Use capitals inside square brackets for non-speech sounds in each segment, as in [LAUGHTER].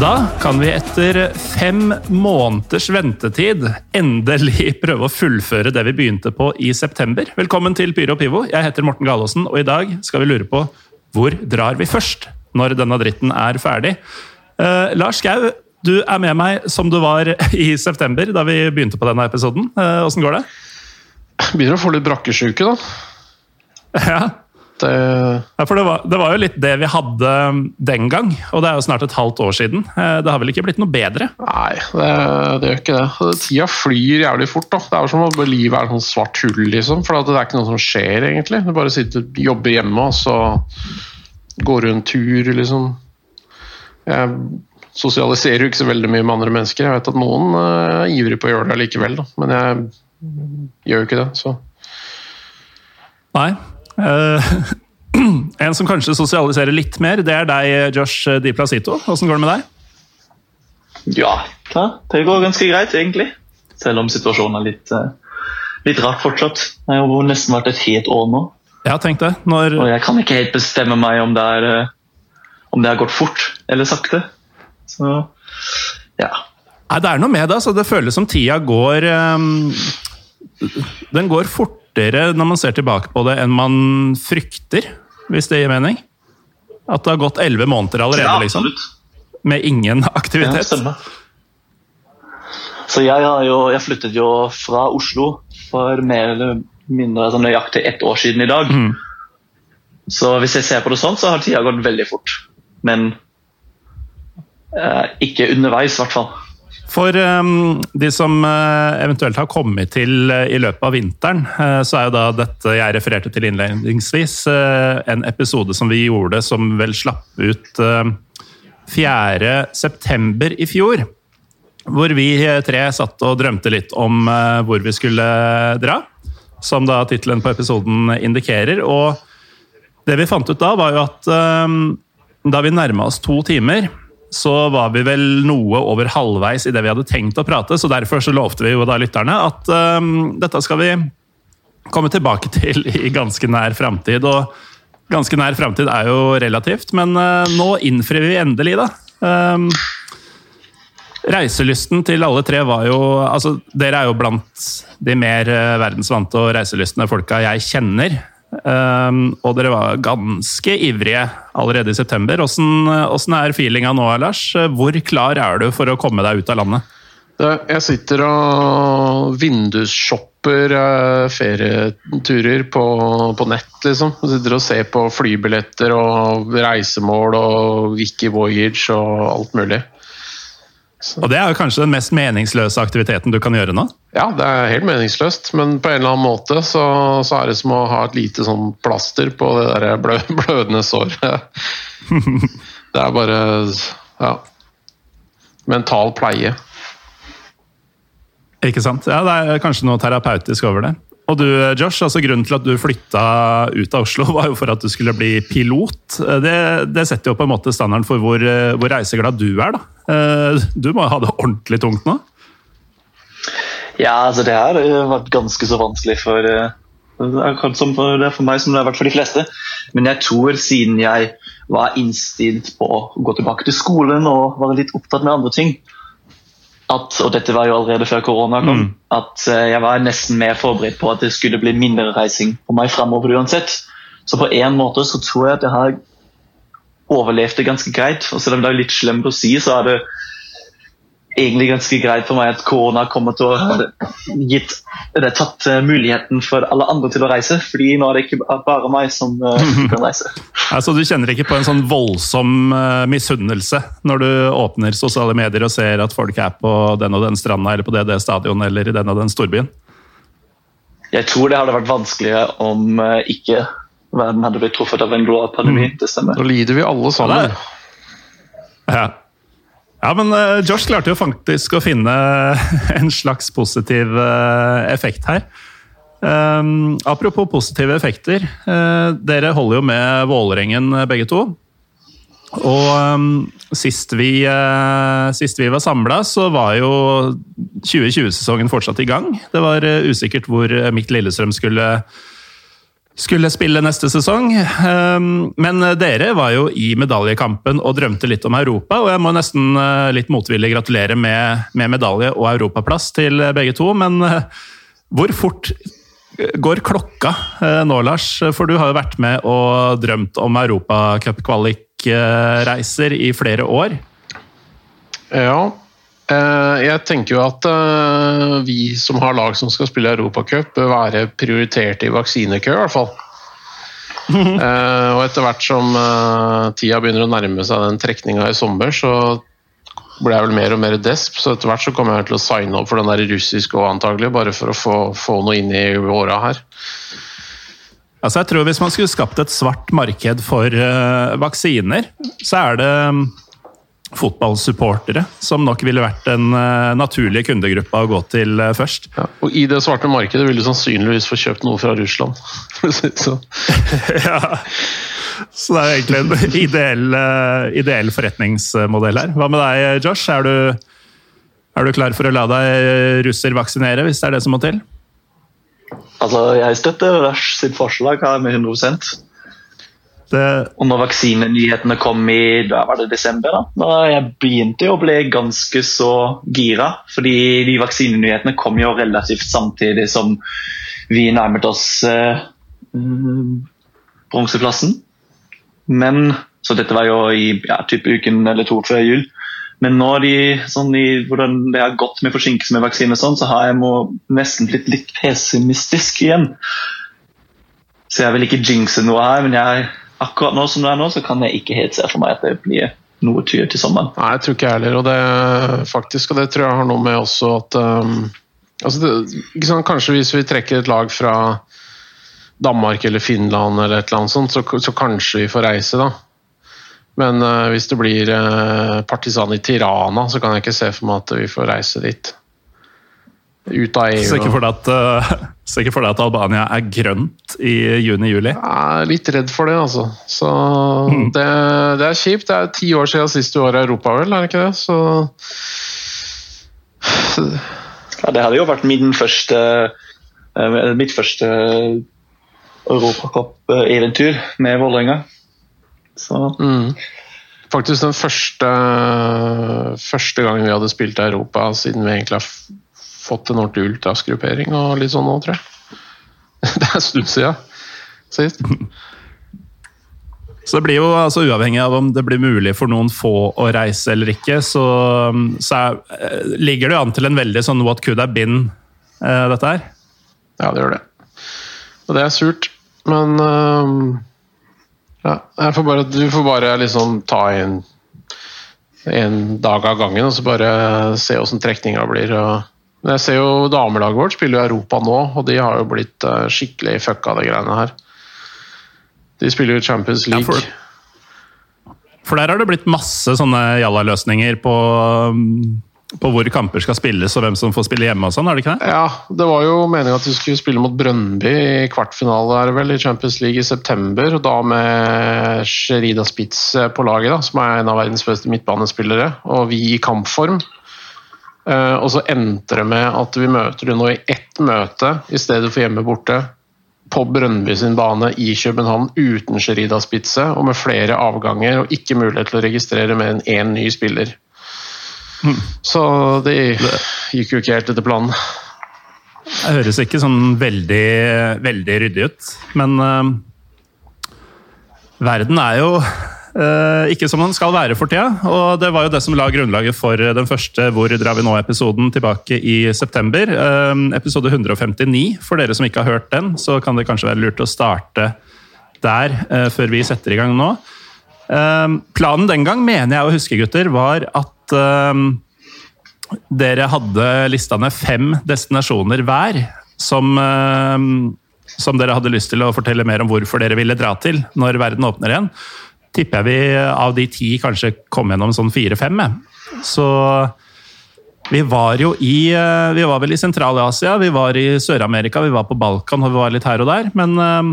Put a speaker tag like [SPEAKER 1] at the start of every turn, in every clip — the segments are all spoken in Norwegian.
[SPEAKER 1] Da kan vi etter fem måneders ventetid endelig [LAUGHS] prøve å fullføre det vi begynte på i september. Velkommen til Pyro og Pivo. Jeg heter Morten Galaasen, og i dag skal vi lure på hvor drar vi først når denne dritten er ferdig. Uh, Lars Skau, du er med meg som du var [LAUGHS] i september, da vi begynte på denne episoden. Åssen uh, går det?
[SPEAKER 2] Begynner å få litt brakkesjuke, da. [LAUGHS]
[SPEAKER 1] Ja, Ja, for det var, det var jo litt det vi hadde den gang, og det er jo snart et halvt år siden. Eh, Det har vel ikke blitt noe bedre?
[SPEAKER 2] nei, det, det gjør ikke det. Tida flyr jævlig fort. da. Det er jo som om livet er et sånt svart hull, liksom. For det er ikke noe som skjer, egentlig. Du bare sitter jobber hjemme, og så går du en tur, liksom. Jeg sosialiserer jo ikke så veldig mye med andre mennesker. Jeg vet at noen eh, er ivrig på å gjøre det likevel, da. men jeg gjør jo ikke det. så...
[SPEAKER 1] Nei. Eh, [CLEARS THROAT] en som kanskje sosialiserer litt mer, det er deg, Josh Di Placito. Åssen går det med deg?
[SPEAKER 3] Ja, det går ganske greit, egentlig. Selv om situasjonen er litt, eh, litt rart fortsatt. Det har nesten vært et helt år nå.
[SPEAKER 1] Ja, tenk det. Når,
[SPEAKER 3] Og jeg kan ikke helt bestemme meg om det, er, eh, om det har gått fort eller sakte. Så ja.
[SPEAKER 1] Nei, det er noe med det. Altså, det føles som tida går um, Den går fortere når man ser tilbake på det, enn man frykter, hvis det gir mening. At det har gått elleve måneder allerede,
[SPEAKER 3] ja
[SPEAKER 1] liksom. Med ingen [LAUGHS]
[SPEAKER 3] Ja,
[SPEAKER 1] aktivitet.
[SPEAKER 3] stemmer. Så jeg, har jo, jeg flyttet jo fra Oslo for mer eller mindre sånn nøyaktig ett år siden i dag.
[SPEAKER 1] Mm.
[SPEAKER 3] Så hvis jeg ser på det sånn, så har tida gått veldig fort. Men eh, ikke underveis, i hvert fall.
[SPEAKER 1] For um, de som uh, eventuelt har kommet til uh, i løpet av vinteren, uh, så er jo da dette jeg refererte til innledningsvis, en episode som vi gjorde som vel slapp ut eh, 4. september i fjor. Hvor vi tre satt og drømte litt om hvor vi skulle dra. Som da tittelen på episoden indikerer. Og det vi fant ut da, var jo at eh, da vi nærma oss to timer, så var vi vel noe over halvveis i det vi hadde tenkt å prate, så derfor så lovte vi jo da lytterne at um, dette skal vi komme tilbake til i ganske nær framtid. Og ganske nær framtid er jo relativt, men uh, nå innfrir vi endelig, da. Um, Reiselysten til alle tre var jo altså Dere er jo blant de mer eh, verdensvante og reiselystne folka jeg kjenner. Um, og dere var ganske ivrige allerede i september. Åssen er feelinga nå, Lars? Hvor klar er du for å komme deg ut av landet?
[SPEAKER 2] Jeg sitter og vindusshopper eh, ferieturer på, på nett, liksom. Jeg sitter og ser på flybilletter og reisemål og Wiki Voyage og alt mulig.
[SPEAKER 1] Og det er jo kanskje den mest meningsløse aktiviteten du kan gjøre nå?
[SPEAKER 2] Ja, det er helt meningsløst, men på en eller annen måte så, så er det som å ha et lite sånn plaster på det der [LAUGHS] blø, blødende såret. [LAUGHS] Det er bare ja, mental pleie.
[SPEAKER 1] Ikke sant? Ja, Det er kanskje noe terapeutisk over det. Og du, Josh, altså Grunnen til at du flytta ut av Oslo, [LAUGHS] var jo for at du skulle bli pilot. Det, det setter jo på en måte standarden for hvor, hvor reiseglad du er. da. Eh, Du må ha det ordentlig tungt nå?
[SPEAKER 3] Ja, altså det har eh, vært ganske så vanskelig for eh, for, det er for meg som det har vært for de fleste. Men jeg tror siden jeg var innstilt på å gå tilbake til skolen og var litt opptatt med andre ting, at, og dette var jo allerede før korona kom,
[SPEAKER 1] Mm.
[SPEAKER 3] at eh, jeg var nesten mer forberedt på at det skulle bli mindre reising for meg fremover uansett. Så på en måte så tror jeg at jeg har overlevd det ganske greit. Og selv om det er litt slemt å si, så er det egentlig ganske greit for meg at korona kommer til å ha gitt, det har tatt uh, muligheten for alle andre til å reise. fordi nå er det ikke bare meg som uh, kan reise. [LAUGHS]
[SPEAKER 1] Altså, du kjenner ikke på en sånn voldsom uh, misunnelse når du åpner sosiale medier og ser at folk er på den og den stranda eller på det, det stadionet eller i den og den storbyen?
[SPEAKER 3] Jeg tror det hadde vært vanskeligere om ikke verden hadde blitt truffet av en global pandemi. Mm. Det stemmer.
[SPEAKER 2] Nå lider vi alle sammen.
[SPEAKER 1] Ja. Ja, men uh, Josh klarte jo faktisk å finne [LAUGHS] en slags positiv uh, effekt her. Um, apropos positive effekter. Uh, dere holder jo med Vålerengen begge to. Og um, sist, vi, sist vi var samla, så var jo 2020-sesongen fortsatt i gang. Det var usikkert hvor Mikt Lillestrøm skulle skulle spille neste sesong. Ehm, men dere var jo i medaljekampen og drømte litt om Europa, og jeg må nesten eh, litt motvillig gratulere med, med medalje og europaplass til begge to. Men eh, hvor fort går klokka nå, Lars? For du har jo vært med og drømt om europacupkvalikreiser i flere år.
[SPEAKER 2] Ja, Eh, jeg tenker jo at eh, vi som har lag som skal spille Europacup, bør være prioritert i vaksinekø, i hvert fall. [LAUGHS] Eh, og etter hvert som tida begynner å nærme seg den trekninga i sommer, så blir jeg vel mer og mer desp, så etter hvert så kommer jeg til å signe opp for den der russiske òg, antagelig, bare for å få, få noe inn i åra her.
[SPEAKER 1] Altså jeg tror Hvis man skulle skapt et svart marked for uh, vaksiner, så er det fotballsupportere, som nok ville vært den uh, naturlig kundegruppe å gå til uh, først.
[SPEAKER 2] Ja, og I det svarte markedet ville du sannsynligvis få kjøpt noe fra Russland. [LAUGHS]
[SPEAKER 1] så. [LAUGHS] ja. så det er egentlig en [LAUGHS] ideell, uh, ideell, forretningsmodell her. Hva med deg, Josh? Er du, er du klar for å la deg russer vaksinere, hvis det er det som må til?
[SPEAKER 3] Altså, Jeg støtter Rush sitt forslag her med 100 det... Og når vaksinenyhetene kom i da var det desember, da, da jeg begynte jeg å bli ganske så gira. fordi de vaksinenyhetene kom jo relativt samtidig som vi nærmet oss eh, bronseplassen. Men Så dette var jo i ja, type uken eller to før jul. Men nå de, sånn i, hvordan det har gått med forsinkelse med vaksine, sånn, så har jeg må, nesten blitt litt pessimistisk igjen. Så jeg vil ikke jinxe noe her, men jeg akkurat nå som det er nå, så kan jeg ikke helt se for meg at det blir noe tyr til sommeren.
[SPEAKER 2] Nei, jeg tror ikke jeg heller. Og det, faktisk, og det tror jeg har noe med også at um, altså det, sant, Kanskje hvis vi trekker et lag fra Danmark eller Finland eller et eller annet sånt, så, så kanskje vi får reise, da. Men uh, hvis det blir uh, partisan i Tirana, så kan jeg ikke se for meg at vi får reise dit ut av EU.
[SPEAKER 1] Så ikke for deg at, uh, for deg at Albania er grønt i juni-juli?
[SPEAKER 2] Jeg er litt redd for det, altså. Så mm. det, det, er kjipt. Det er ti år siden sist du var i Europa, vel? Er det ikke det? Så
[SPEAKER 3] ja, Det hadde jo vært min første, uh, mitt første europacup-eventyr med Vålerenga.
[SPEAKER 2] Mm. Faktisk den første, første gangen vi hadde spilt i Europa siden vi egentlig har fått en ordentlig ultraskrupering og litt sånn nå, tror jeg. [LAUGHS] Det er en stund siden sist.
[SPEAKER 1] Så det blir jo, altså Uavhengig av om det blir mulig for noen få å reise eller ikke, så, så er, eh, ligger det jo an til en veldig sånn what could have been, uh, dette her.
[SPEAKER 2] Ja, det gjør det. Og det er surt, men uh, ja, får bare, Du får bare liksom ta en, en dag av gangen og så bare se åssen trekninga blir. og men jeg ser jo damelaget vårt spiller jo Europa nå, og de har jo blitt uh, skikkelig fucka, de greiene her. De spiller jo Champions League. Ja,
[SPEAKER 1] for, for, der har det blitt masse sånne jalla-løsninger på, um, på hvor kamper skal spilles og hvem som får spille hjemme og sånn, er det ikke det?
[SPEAKER 2] Ja, det var jo meninga at vi skulle spille mot Brønnby i kvartfinale er vel, i Champions League i september. og Da med Sherida Spitz på laget, da, som er en av verdens beste midtbanespillere, og vi i kampform. Uh, og så endte det med at vi møter dem nå i ett møte i stedet for hjemme borte. På Brønnby sin bane i København uten Sherida Spitze og med flere avganger og ikke mulighet til å registrere mer enn én ny spiller. Mm. Så det gikk jo ikke helt etter planen.
[SPEAKER 1] Det høres ikke sånn veldig, veldig ryddig ut, men uh, verden er jo Eh, ikke som den skal være for tida. Og det var jo det som la grunnlaget for den første Hvor drar vi nå-episoden tilbake i september. Eh, episode 159. For dere som ikke har hørt den, så kan det kanskje være lurt å starte der eh, før vi setter i gang nå. Planen den gang, mener jeg å huske, gutter, var at dere hadde lista ned fem destinasjoner hver som som dere hadde lyst til å fortelle mer om hvorfor dere ville dra til når verden åpner igjen, tipper jeg vi av de ti kanskje kom gjennom sånn fire-fem. Så vi var jo i eh, Vi var vel i Sentral-Asia, vi var i Sør-Amerika, vi var på Balkan og vi var litt her og der. Men eh,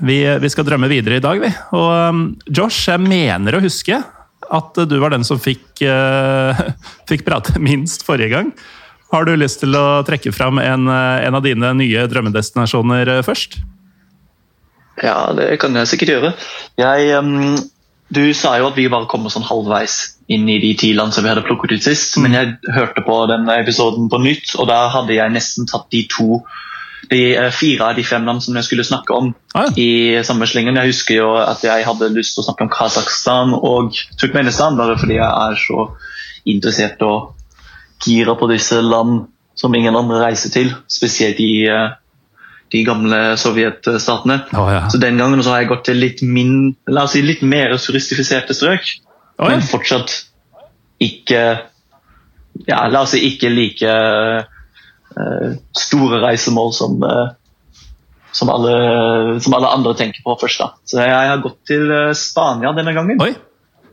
[SPEAKER 1] vi, vi skal drømme videre i dag, vi. Og eh, Josh, jeg mener å huske at du var den som fikk, [LAUGHS] fikk prate minst forrige gang. Har du lyst til å trekke fram en, eh, en av dine nye drømmedestinasjoner eh, først?
[SPEAKER 3] Ja, det kan jeg sikkert gjøre. Jeg, um, du sa jo at vi bare kommer sånn halvveis inn i de ti land som vi hadde plukket ut sist. Mm. Men jeg hørte på den episoden på nytt, og da hadde jeg nesten tatt de to de eh, fire av de fem land som jeg skulle snakke om ah, ja. i samme slingen. Jeg husker jo at jeg hadde lyst til å snakke om Kasakhstan og Turkmenistan, bare fordi jeg er så interessert og gira på disse land som ingen andre reiser til, spesielt i uh, de gamle sovjetstatene.
[SPEAKER 1] Oh, ja.
[SPEAKER 3] Så den gangen har jeg gått til litt, min, la oss si, litt mer turistifiserte strøk, oh, ja. men fortsatt ikke ja, La oss si ikke like uh, store reisemål som, uh, som, alle, som, alle, andre tenker på først. da. Så jeg, jeg har gått til Spania denne gangen.
[SPEAKER 1] Oi.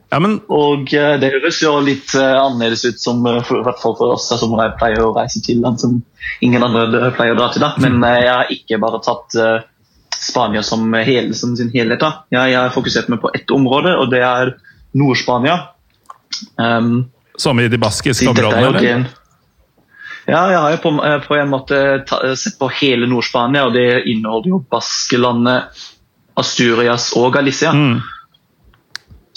[SPEAKER 1] Ja, men...
[SPEAKER 3] Og uh, det høres jo litt uh, annerledes ut, som, uh, for, hvert fall for oss som pleier å reise til land som ingen andre pleier å dra til. da. Men jeg har ikke bare tatt Spania som, hele, som sin helhet. da. Jeg, har fokusert meg på ett område, og det er Nord-Spania.
[SPEAKER 1] Um, som i de baskiske områdene, eller?
[SPEAKER 3] Ja, jeg har jo på, på en måte sett på hele Nord-Spania, og det inneholder jo Baskelandet, Asturias og Galicia. Mm.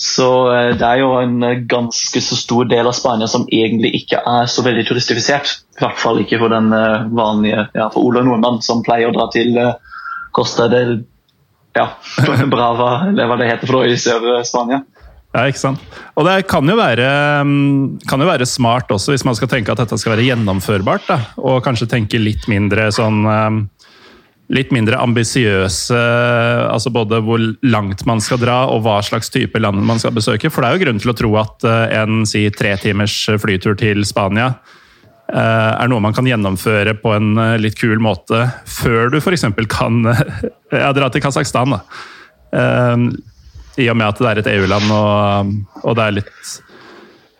[SPEAKER 3] Så eh, det er jo en eh, ganske så stor del av Spania som egentlig ikke er så veldig turistifisert. I hvert fall ikke for den eh, vanlige ja, for Ola Nordmann som pleier å dra til Costa del ja, [LAUGHS] Brava, eller hva det heter for noe i Sør-Spania.
[SPEAKER 1] Ja, ikke sant. Og det kan jo, være, mm, kan jo, være, smart også, hvis man skal tenke at dette skal være gjennomførbart. Da. Og kanskje tenke litt mindre sånn litt mindre ambisiøse altså Både hvor langt man skal dra og hva slags type land man skal besøke. For det er jo grunn til å tro at eh, en si, tre timers flytur til Spania eh, er noe man kan gjennomføre på en eh, litt kul måte før du f.eks. kan [LAUGHS] ja, dra til Kasakhstan. I og med at det er et EU-land og, og, det er litt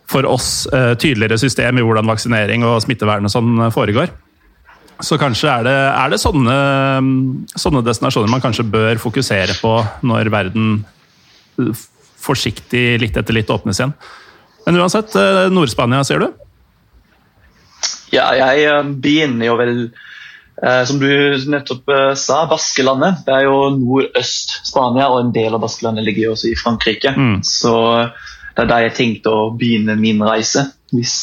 [SPEAKER 1] for oss tydeligere system i hvordan vaksinering og smittevern og sånn foregår. Så kanskje er det, er det sånne, sånne, destinasjoner man kanskje bør fokusere på når verden forsiktig litt etter litt åpnes igjen. Men uansett, eh, Nord-Spania, ser du?
[SPEAKER 3] Ja, jeg eh, begynner jo vel eh, Som du nettopp sa, Baskelandet. Det er jo nordøst-Spania, og en del av Baskelandet ligger jo også i Frankrike. Mm. Så det er der jeg tenkte å begynne min reise, hvis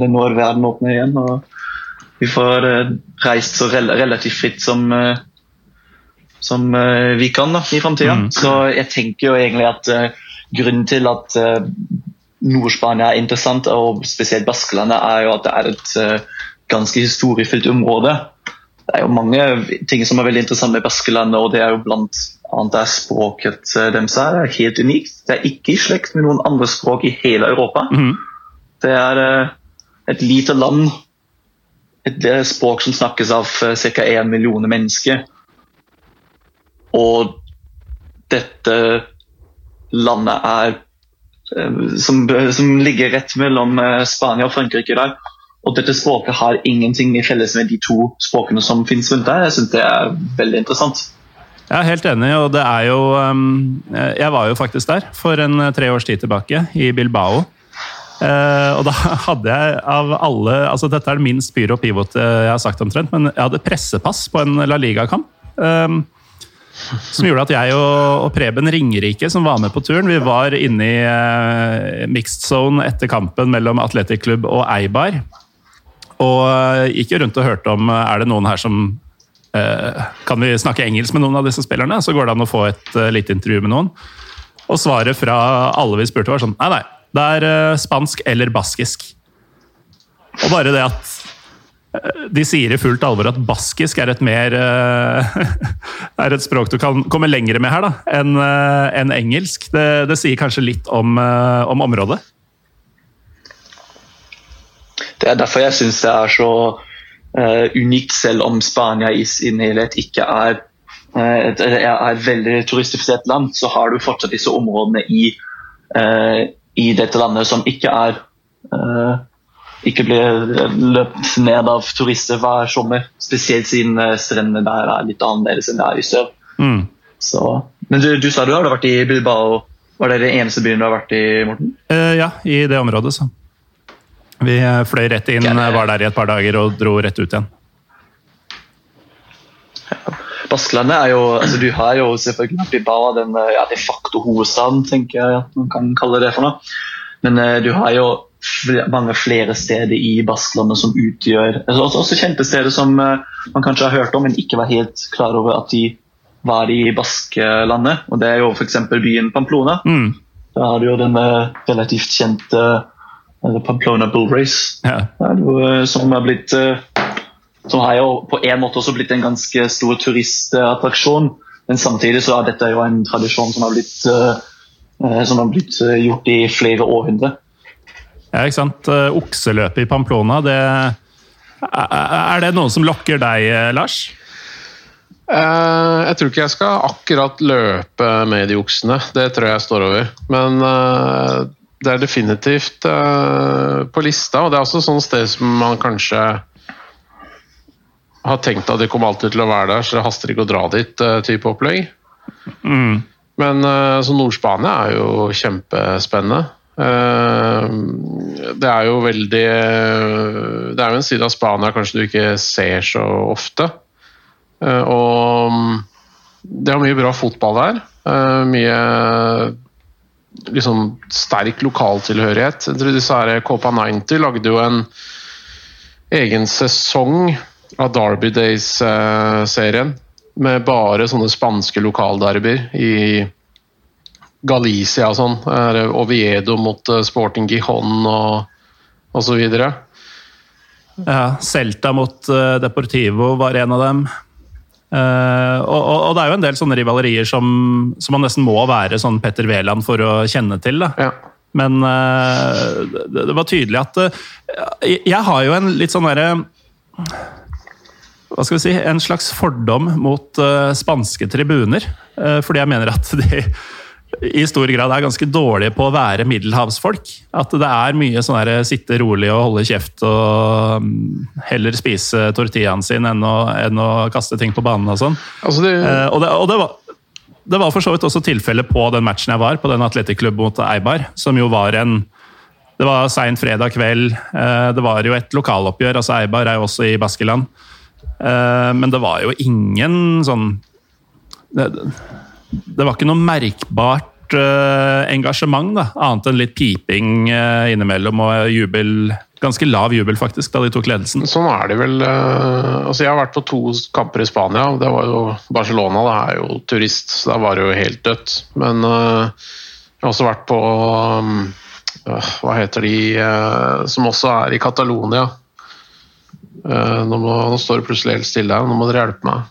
[SPEAKER 3] det når verden åpner igjen. og vi får uh, reist så rel relativt fritt som, uh, som uh, vi kan da, i framtida. Mm. Så jeg tenker jo egentlig at grunnen til at Nord-Spania er interessant, og spesielt Baskelandet, er jo at det er et ganske historiefylt område. Det er jo mange ting som er veldig interessant med Baskelandet, og det er jo blant annet er språket deres er helt unikt. Det er ikke i slekt med noen andre språk i hele Europa. Mm. Det er et lite land et språk som snakkes av eh, ca. 1 million mennesker. Og dette landet er eh, som, som, ligger rett mellom eh, Spania og Frankrike der. Og dette språket har ingenting i felles med de to språkene som finnes rundt der. Jeg syns det er veldig interessant.
[SPEAKER 1] Jeg er helt enig, og det er jo Jeg var jo faktisk der for en tre års tid tilbake, i Bilbao. Uh, og da [LAUGHS] hadde jeg av alle altså Dette er det minst pyro pivot jeg har sagt omtrent, men jeg hadde pressepass på en La Liga-kamp. Um, som gjorde at jeg og, og, Preben Ringerike, som var med på turen, vi var inne i uh, mixed zone etter kampen mellom Atletikklubb og Eibar. Og uh, gikk jo rundt og hørte om er det noen her som Kan vi snakke engelsk med noen av disse spillerne? Så går det an å få et lite intervju med noen. Og svaret fra alle vi spurte, var sånn Nei, nei. Det er eh, spansk eller baskisk. Og bare det at eh, de sier i fullt alvor at baskisk er et mer eh, [LAUGHS] er et språk du kan komme lenger med her da, enn en engelsk. Det, det sier kanskje litt om, om området.
[SPEAKER 3] Det er derfor jeg syns det er så uh, unikt, selv om Spania i sin helhet ikke er, uh, et, er veldig turistifisert land, så har du fortsatt disse områdene i, uh, i dette landet som ikke er ikke blir løpt ned av turister hver sommer. Spesielt siden strendene der er litt annerledes enn det er i sør. Mm. Så, men du, du, sa du hadde vært i Bilbao. Var det den eneste byen du har vært i, Morten?
[SPEAKER 1] ja, i det området. så. Vi fløy rett inn, var der i et par dager og dro rett ut igjen.
[SPEAKER 3] Baskelandet er jo altså Du har jo selvfølgelig Bilbao, den ja, de facto hovedstaden, tenker jeg at man kan kalle det for noe. Men uh, du har jo mange flere steder i Baskelandet som utgjør altså, også, også, kjente steder som uh, man kanskje har hørt om, men ikke var helt klar over at de var i Baskelandet. Og Det er jo f.eks. byen Pamplona. Mm. Da har du jo den relativt kjente Pamplona Bull Race. Ja. Eh, som har blitt eh, som har jo på en måte også blitt en ganske stor turistattraksjon. Men samtidig så er dette jo en tradisjon som har blitt, uh, som har blitt gjort i flere århundrer.
[SPEAKER 1] Ja, ikke sant. Okseløpet i Pamplona, det, er det noe som lokker deg, Lars?
[SPEAKER 2] jeg tror ikke jeg skal akkurat løpe med de oksene. Det tror jeg står over. Men det er definitivt på lista, og det er også sånn sted som man kanskje har tenkt at de kommer alltid til å være der, så det haster ikke å dra dit, uh, type opplegg. Mm. Men så Nord-Spania er jo kjempespennende. det er jo veldig Det er jo en side av Spania kanskje du ikke ser så ofte. og det er mye bra fotball der. mye liksom sterk lokaltilhørighet. Jeg tror disse her Copa 90 lagde jo en egen sesong av Derby Days-serien med bare sånne spanske lokalderbyer i Galicia og sånn. Oviedo mot eh, Sporting Gijon og så videre.
[SPEAKER 1] Ja, Celta mot eh, Deportivo var en av dem. Uh, og, og, det er jo en del sånne rivalerier som, som man nesten må være sånn Petter Wæland for å kjenne til. Ja. Men uh, det, det, var tydelig at uh, Jeg har jo en litt sånn derre Hva skal vi si En slags fordom mot spanske tribuner. fordi jeg mener at [LAUGHS] de i stor grad er ganske dårlige på å være middelhavsfolk. At det er mye sånn der sitte rolig og holde kjeft og um, heller spise tortillaen sin enn å, enn å kaste ting på banen og sånn. Altså det... Uh, og, det, og det, var, det var for så vidt også tilfellet på den matchen jeg var, på den atletikklubben mot Eibar, som jo var en det var sein fredag kveld. Eh, det var jo et lokaloppgjør. altså Eibar er jo også i Baskeland. Eh, men det var jo ingen sånn det var ikke noe merkbart uh, engasjement, da, annet enn litt piping uh, innimellom og jubel. Ganske lav jubel, faktisk, da de tok ledelsen.
[SPEAKER 2] Sånn er det vel. Altså Jeg har vært på to kamper i Spania. Det var jo Barcelona det er jo turist, så da var det jo helt dødt. Men jeg har også vært på Hva heter de som også er i Catalonia? Nå, må, nå, står det plutselig helt stille her, nå må dere hjelpe meg.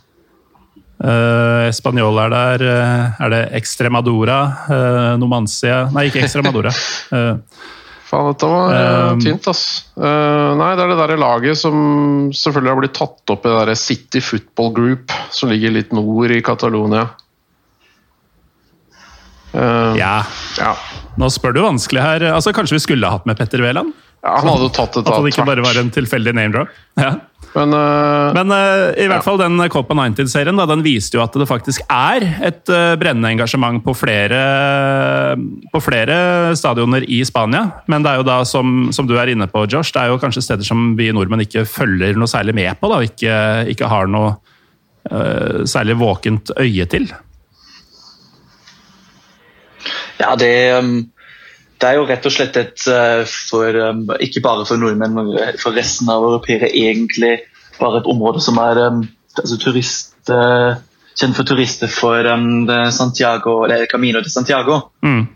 [SPEAKER 1] Uh, Spanjol er der. Uh, er det Extremadura? Uh, Nomancia Nei, ikke Extremadura. Uh, [LAUGHS]
[SPEAKER 2] Faen, dette var uh, tynt, ass. nei, det er det der laget som selvfølgelig har blitt tatt opp i det der City Football Group, som ligger litt nord i Catalonia.
[SPEAKER 1] Ja. ja. Nå spør du vanskelig her. Altså, Kanskje vi skulle hatt med Petter Wæland?
[SPEAKER 2] Ja, han hadde jo tatt et
[SPEAKER 1] At det ikke bare var en tilfeldig name drop. [LAUGHS] Ja.
[SPEAKER 2] Men, uh,
[SPEAKER 1] Men uh, i hvert ja. fall den Copa 90-serien den viste jo at det faktisk er et uh, brennende engasjement på flere, på flere stadioner i Spania. Men det er jo da, som, som, du er inne på, Josh, det er jo kanskje steder som vi nordmenn ikke følger noe særlig med på. da, og Ikke, ikke har noe særlig våkent øye til.
[SPEAKER 3] Ja, det um det er jo rett og slett et eh, for, um, Ikke bare for nordmenn, men for resten av europeere egentlig bare et område som er um, altså turist, uh, kjent for turister for um, Santiago, eller Camino de Santiago.
[SPEAKER 1] Mm.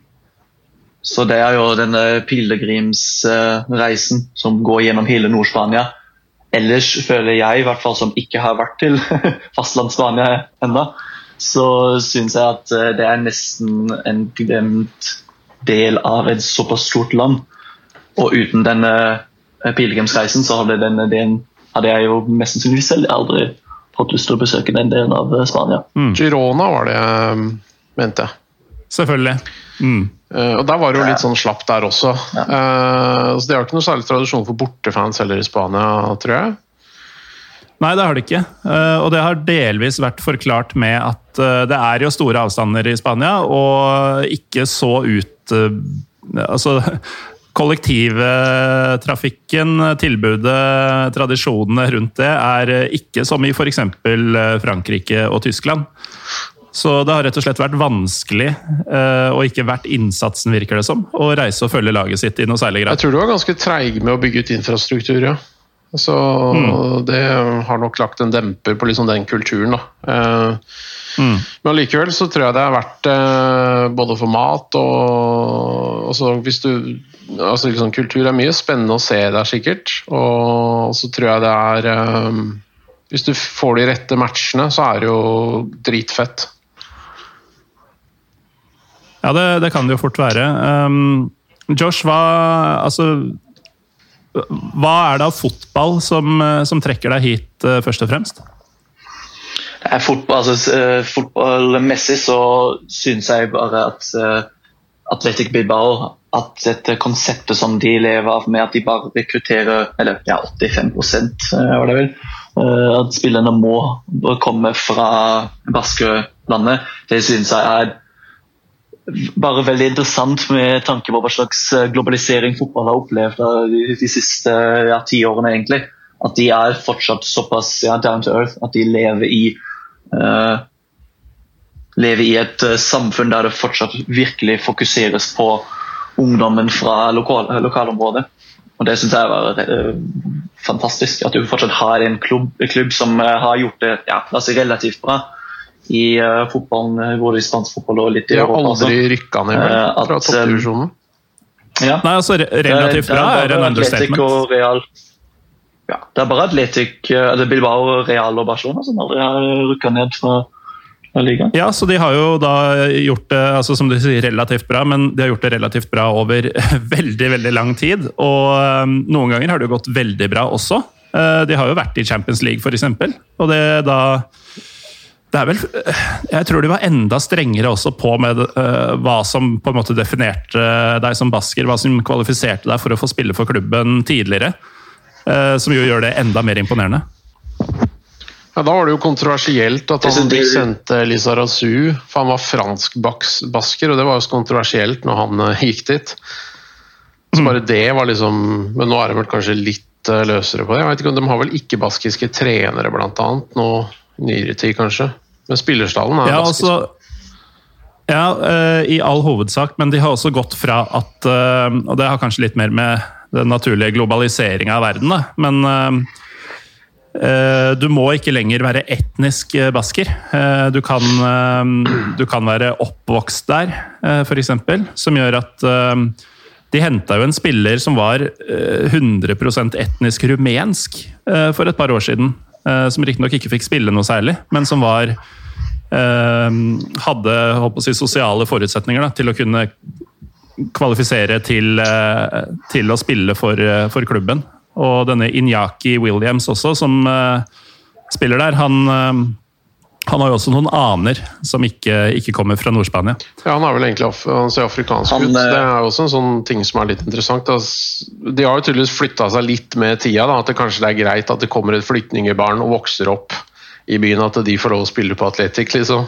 [SPEAKER 3] Så det er jo denne pilegrimsreisen som går gjennom hele Nord-Spania. Ellers føler jeg, i hvert fall som ikke har vært til [LAUGHS] fastlands-Spania ennå, så syns jeg at eh, det er nesten en glemt del av et såpass stort land. Og uten denne eh, pilegrimsreisen så hadde, denne delen, hadde jeg jo mest sannsynlig selv aldri fått lyst til å besøke den delen av Spania. Spania.
[SPEAKER 2] Girona var det jeg mente.
[SPEAKER 1] Selvfølgelig. Mm.
[SPEAKER 2] Uh, og Der var det jo litt sånn slapp der også. Eh, så De har ikke noe særlig tradisjon for bortefans heller i Spania, tror jeg.
[SPEAKER 1] Nei, det har det ikke. Uh, Og det har delvis vært forklart med at eh, det er jo store avstander i Spania, og ikke så ut eh, Altså [LAUGHS] kollektivtrafikken, tilbudet, tradisjonene rundt det, er eh, ikke som i f.eks. Frankrike og Tyskland. Så det har rett og slett vært vanskelig, eh, og ikke vært innsatsen, virker det som, å reise og følge laget sitt i noe særlig
[SPEAKER 2] Jeg tror du var ganske treig med å bygge ut infrastruktur, ja. Så det har nok lagt en demper på liksom den kulturen, da. Mm. Men allikevel så tror jeg det er verdt eh, både for mat og altså hvis du altså liksom Kultur er mye spennende å se der, sikkert. Og så tror jeg det er eh, Hvis du får de rette matchene, så er det jo dritfett.
[SPEAKER 1] Ja, det, det kan det jo fort være. Um, Josh, hva Altså Hva er det av fotball som, eh, som trekker deg hit, eh, først og fremst?
[SPEAKER 3] Eh, Fotball, altså, fotballmessig så syns jeg bare at Atletic Bilbao at dette konseptet som de lever av med at de bare rekrutterer eller ja, 85 eh, var det vel, at spillerne må komme fra Baskelandet, det syns jeg er bare veldig interessant med tanke på hva slags eh, globalisering fotball har opplevd de, de siste ja, ti årene. egentlig. At de er fortsatt såpass ja, down to earth at de lever i uh, lever i et uh, samfunn der det fortsatt virkelig fokuseres på ungdommen fra lokal, lokalområdet. Og Det syns jeg var uh, fantastisk. At du fortsatt har en klubb, klubb som eh, har gjort det ja, la relativt bra i eh, fotballen, vår, både i spansk fotball og litt i
[SPEAKER 2] De har
[SPEAKER 3] Europa. også.
[SPEAKER 2] aldri rykka ned vel,
[SPEAKER 3] Eh,
[SPEAKER 2] fra toppdivisjonen.
[SPEAKER 3] Ja.
[SPEAKER 1] Nei, altså Relativt bra
[SPEAKER 3] er-
[SPEAKER 1] er en understatement.
[SPEAKER 3] og Real. Ja, det er bare Atletic, eh, eller Bilbao, Real og Barcelona som aldri har rykka ned fra, ligaen.
[SPEAKER 1] Ja, så de har jo da gjort det altså som du sier, relativt bra, men de har gjort det relativt bra over [LAUGHS] veldig veldig lang tid. Og um, noen ganger har det jo gått veldig bra også. Eh, de har jo vært i Champions League, f.eks. Og det da det er vel, Jeg tror de var enda strengere også på med uh, hva som på en måte definerte deg som basker, hva som kvalifiserte deg for å få spille for klubben tidligere. Uh, som jo gjør det enda mer imponerende.
[SPEAKER 2] Ja, Da var det jo kontroversielt at han
[SPEAKER 3] de
[SPEAKER 2] sendte Lisa Rasu, for han var fransk baks, basker, og det var jo så kontroversielt når han eh, gikk dit. Så bare det var liksom Men nå er de vel kanskje litt løsere på det. Jeg vet ikke om De har vel ikke-baskiske trenere, blant annet, nå nyere tid, kanskje. Men spillerstallen er
[SPEAKER 1] Ja,
[SPEAKER 2] ganske
[SPEAKER 1] altså, ja eh, i all hovedsak, men de har også gått fra at eh, Og det har kanskje litt mer med den naturlige globaliseringa av verden, da. Men eh, du må ikke lenger være etnisk basker. Du, kan, du kan være oppvokst der, f.eks. Som gjør at de henta jo en spiller som var eh, 100% etnisk rumensk for et par år siden. Eh, som riktignok ikke fikk spille noe særlig, men som var eh, hadde si, sosiale forutsetninger da, til å kunne kvalifisere til, eh, til å spille for, for klubben. Og denne Inyaki Williams også, som spiller der, han, han har jo også noen aner som ikke, ikke kommer fra Nord-Spania.
[SPEAKER 2] Ja, Han er vel egentlig af han ser afrikansk
[SPEAKER 3] Han,
[SPEAKER 2] ut.
[SPEAKER 3] eh,
[SPEAKER 2] Det er jo også en sånn ting som er litt interessant. Da. De har jo tydeligvis flytta seg litt med tida. Da. At det kanskje det er greit at det kommer et flyktningbarn og vokser opp i byen. At de får lov å spille på Atletic, liksom.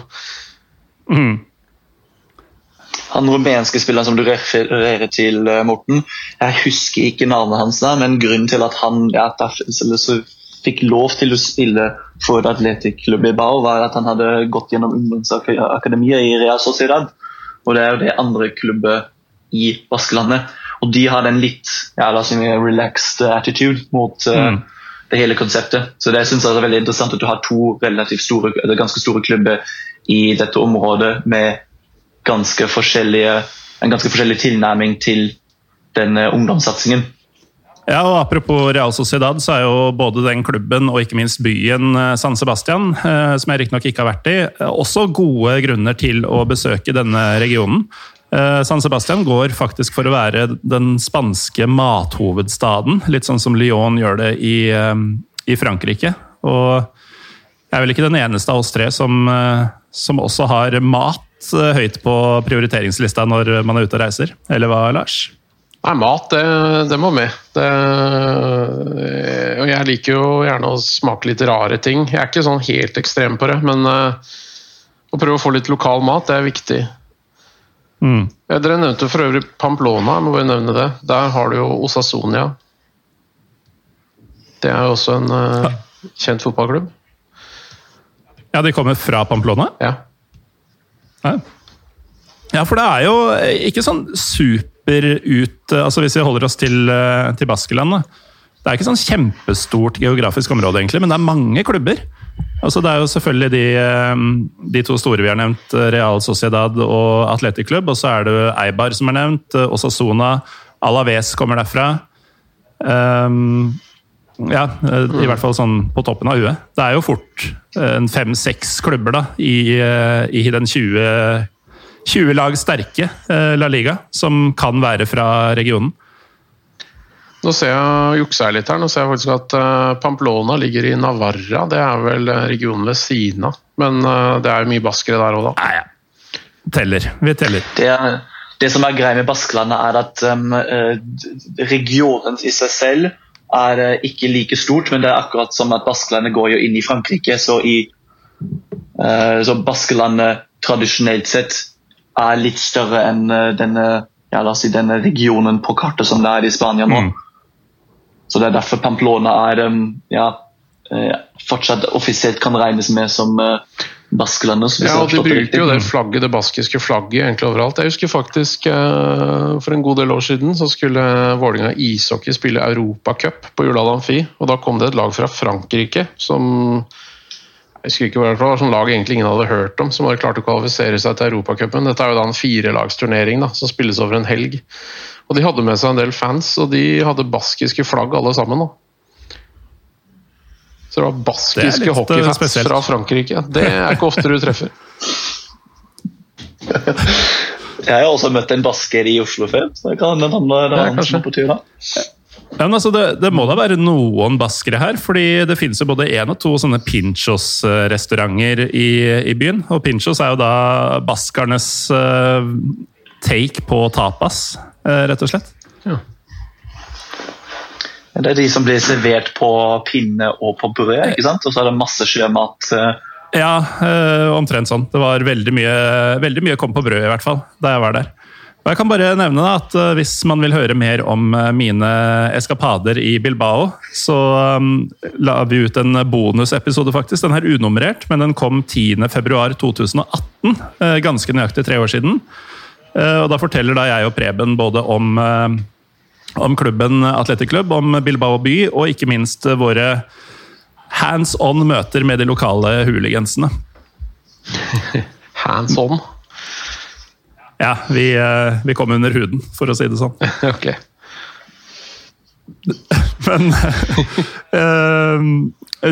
[SPEAKER 3] Han rumenske spilleren som du refererer til, eh, Morten, jeg husker ikke navnet hans, der, men grunnen til at han ja, fikk lov til å spille for Atletic Club Bilbao, var at han hadde gått gjennom ungdomsakademiet i Real Sociedad. Og det er jo det andre klubber i Baskelandet. Og de hadde en litt ja, la oss si, relaxed attitude mot, eh,
[SPEAKER 1] Mm.
[SPEAKER 3] det hele konseptet. Så det synes jeg er veldig interessant at du har to relativt store, eller ganske store klubber i dette området med ganske en ganske forskjellig tilnærming til denne ungdomssatsingen.
[SPEAKER 1] Ja, og Apropos Real Sociedad, så er jo både den klubben og ikke minst byen eh, San Sebastian, eh, som jeg riktignok ikke har vært i, eh, også gode grunner til å besøke denne regionen. San Sebastian går faktisk for å være den spanske mathovedstaden, litt sånn som Lyon gjør det i, i Frankrike. Og jeg er vel ikke den eneste av oss tre som, som også har mat høyt på prioriteringslista når man er ute og reiser. Eller hva, Lars?
[SPEAKER 2] Nei, mat, det, det må med. Det, og jeg liker jo gjerne å smake litt rare ting. Jeg er ikke sånn helt ekstrem på det, men uh, å prøve å få litt lokal mat, det er viktig. Mm. Dere nevnte for øvrig Pamplona, jeg må bare nevne det. Der har du jo Osasonia. Det er jo også en uh, kjent fotballklubb.
[SPEAKER 1] Ja, de kommer fra Pamplona?
[SPEAKER 2] Ja.
[SPEAKER 1] Ja, for det er jo ikke sånn super ut altså Hvis vi holder oss til, eh, til Baskeland Det er ikke sånn kjempestort geografisk område, egentlig, men det er mange klubber. Altså, det er jo selvfølgelig de, eh, de, to store vi har nevnt, Real Sociedad og Atletic Club. Og så er det Eibar som er nevnt, Osasona, Alaves kommer derfra. Um, ja, i hvert fall sånn på toppen av huet. Det er jo fort fem-seks klubber da, i, i den 20 20 lag sterke eh, La Liga, som kan være fra regionen.
[SPEAKER 2] Nå ser jeg juksa litt her. Nå ser jeg faktisk at eh, Pamplona ligger i Navarra. Det er vel eh, regionen ved siden av. Men det er jo mye baskere der òg, da.
[SPEAKER 1] Nei, ja. Teller. Vi teller.
[SPEAKER 3] Det, det som er greia med Baskelandet, er at um, regionen i seg selv er ikke like stort, men det er akkurat som at Baskelandet går jo inn i Frankrike. Så, i, uh, så Baskelandet tradisjonelt sett er litt større enn eh, denne, ja, si, denne regionen på kartet som det er i Spania nå. Mm. Så Det er derfor Pamplona er, ja, eh, fortsatt offisielt kan regnes med som uh, Baskelandet.
[SPEAKER 2] Ja, og De bruker jo det flagget, det baskiske flagget egentlig overalt. Jeg husker faktisk For en god del år siden så skulle Vålinga ishockey spille Europacup på Jordal Amfi. og Da kom det et lag fra Frankrike som jeg husker ikke hva det var, som lag egentlig ingen hadde hørt om, som hadde klart å kvalifisere seg til Europacupen. Dette er jo da en firelagsturnering da, som spilles over en helg. Og De hadde med seg en del fans, og de hadde baskiske flagg alle sammen. da. Så det var baskiske det hockeyfans fra Frankrike. Det er ikke ofte du treffer. [LAUGHS]
[SPEAKER 3] Jeg har også møtt en basker i Oslo før, så det kan hende han er på tur da.
[SPEAKER 1] Ja, altså det, det, må da være noen baskere her, fordi det finnes jo både én og to sånne Pinchos-restauranter i, i, byen. Og Pinchos er jo da baskernes uh, take på tapas, uh, rett og slett. Ja.
[SPEAKER 3] Det er de som blir servert på pinne og på brød, ikke sant? Og så er det masse sjømat. Uh...
[SPEAKER 1] Ja, omtrent sånn. Det var veldig mye, veldig mye kom på brød, i hvert fall, da jeg var der. Og jeg kan bare nevne at eh, Hvis man vil høre mer om eh, mine eskapader i Bilbao, så um, la vi ut en bonusepisode, faktisk. Den er unummerert, men den kom 10.2.2018. Eh, ganske nøyaktig tre år siden. Og Da forteller da jeg og Preben både om, om klubben Atletic Club, om Bilbao by, og ikke minst våre hands on møter med de lokale hooligansene. [LAUGHS]
[SPEAKER 2] hands on?
[SPEAKER 1] Ja, vi, eh, vi, kom under huden, for å si det sånn. [LAUGHS]
[SPEAKER 2] ok. [LAUGHS]
[SPEAKER 1] Men uh,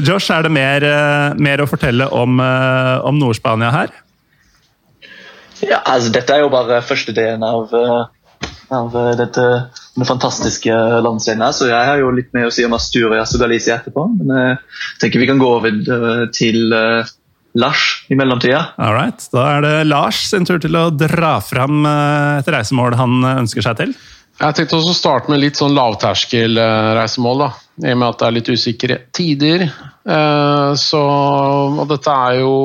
[SPEAKER 1] [LAUGHS] Josh, er det mer, uh, mer, å fortelle om, uh, om Nord-Spania her?
[SPEAKER 3] Ja, altså Dette er jo bare første delen av, av dette den fantastiske landsdelen her, så jeg har jo litt mer å si om Asturias og Galicia etterpå. Men jeg tenker vi kan gå over til Lars i mellomtida.
[SPEAKER 1] All right. Da er det Lars sin tur til å dra fram eh, et reisemål han eh, ønsker seg til.
[SPEAKER 2] Jeg tenkte også å starte med litt sånn lavterskel-reisemål, da. I og med at det er litt usikre tider. Eh, så, og dette er jo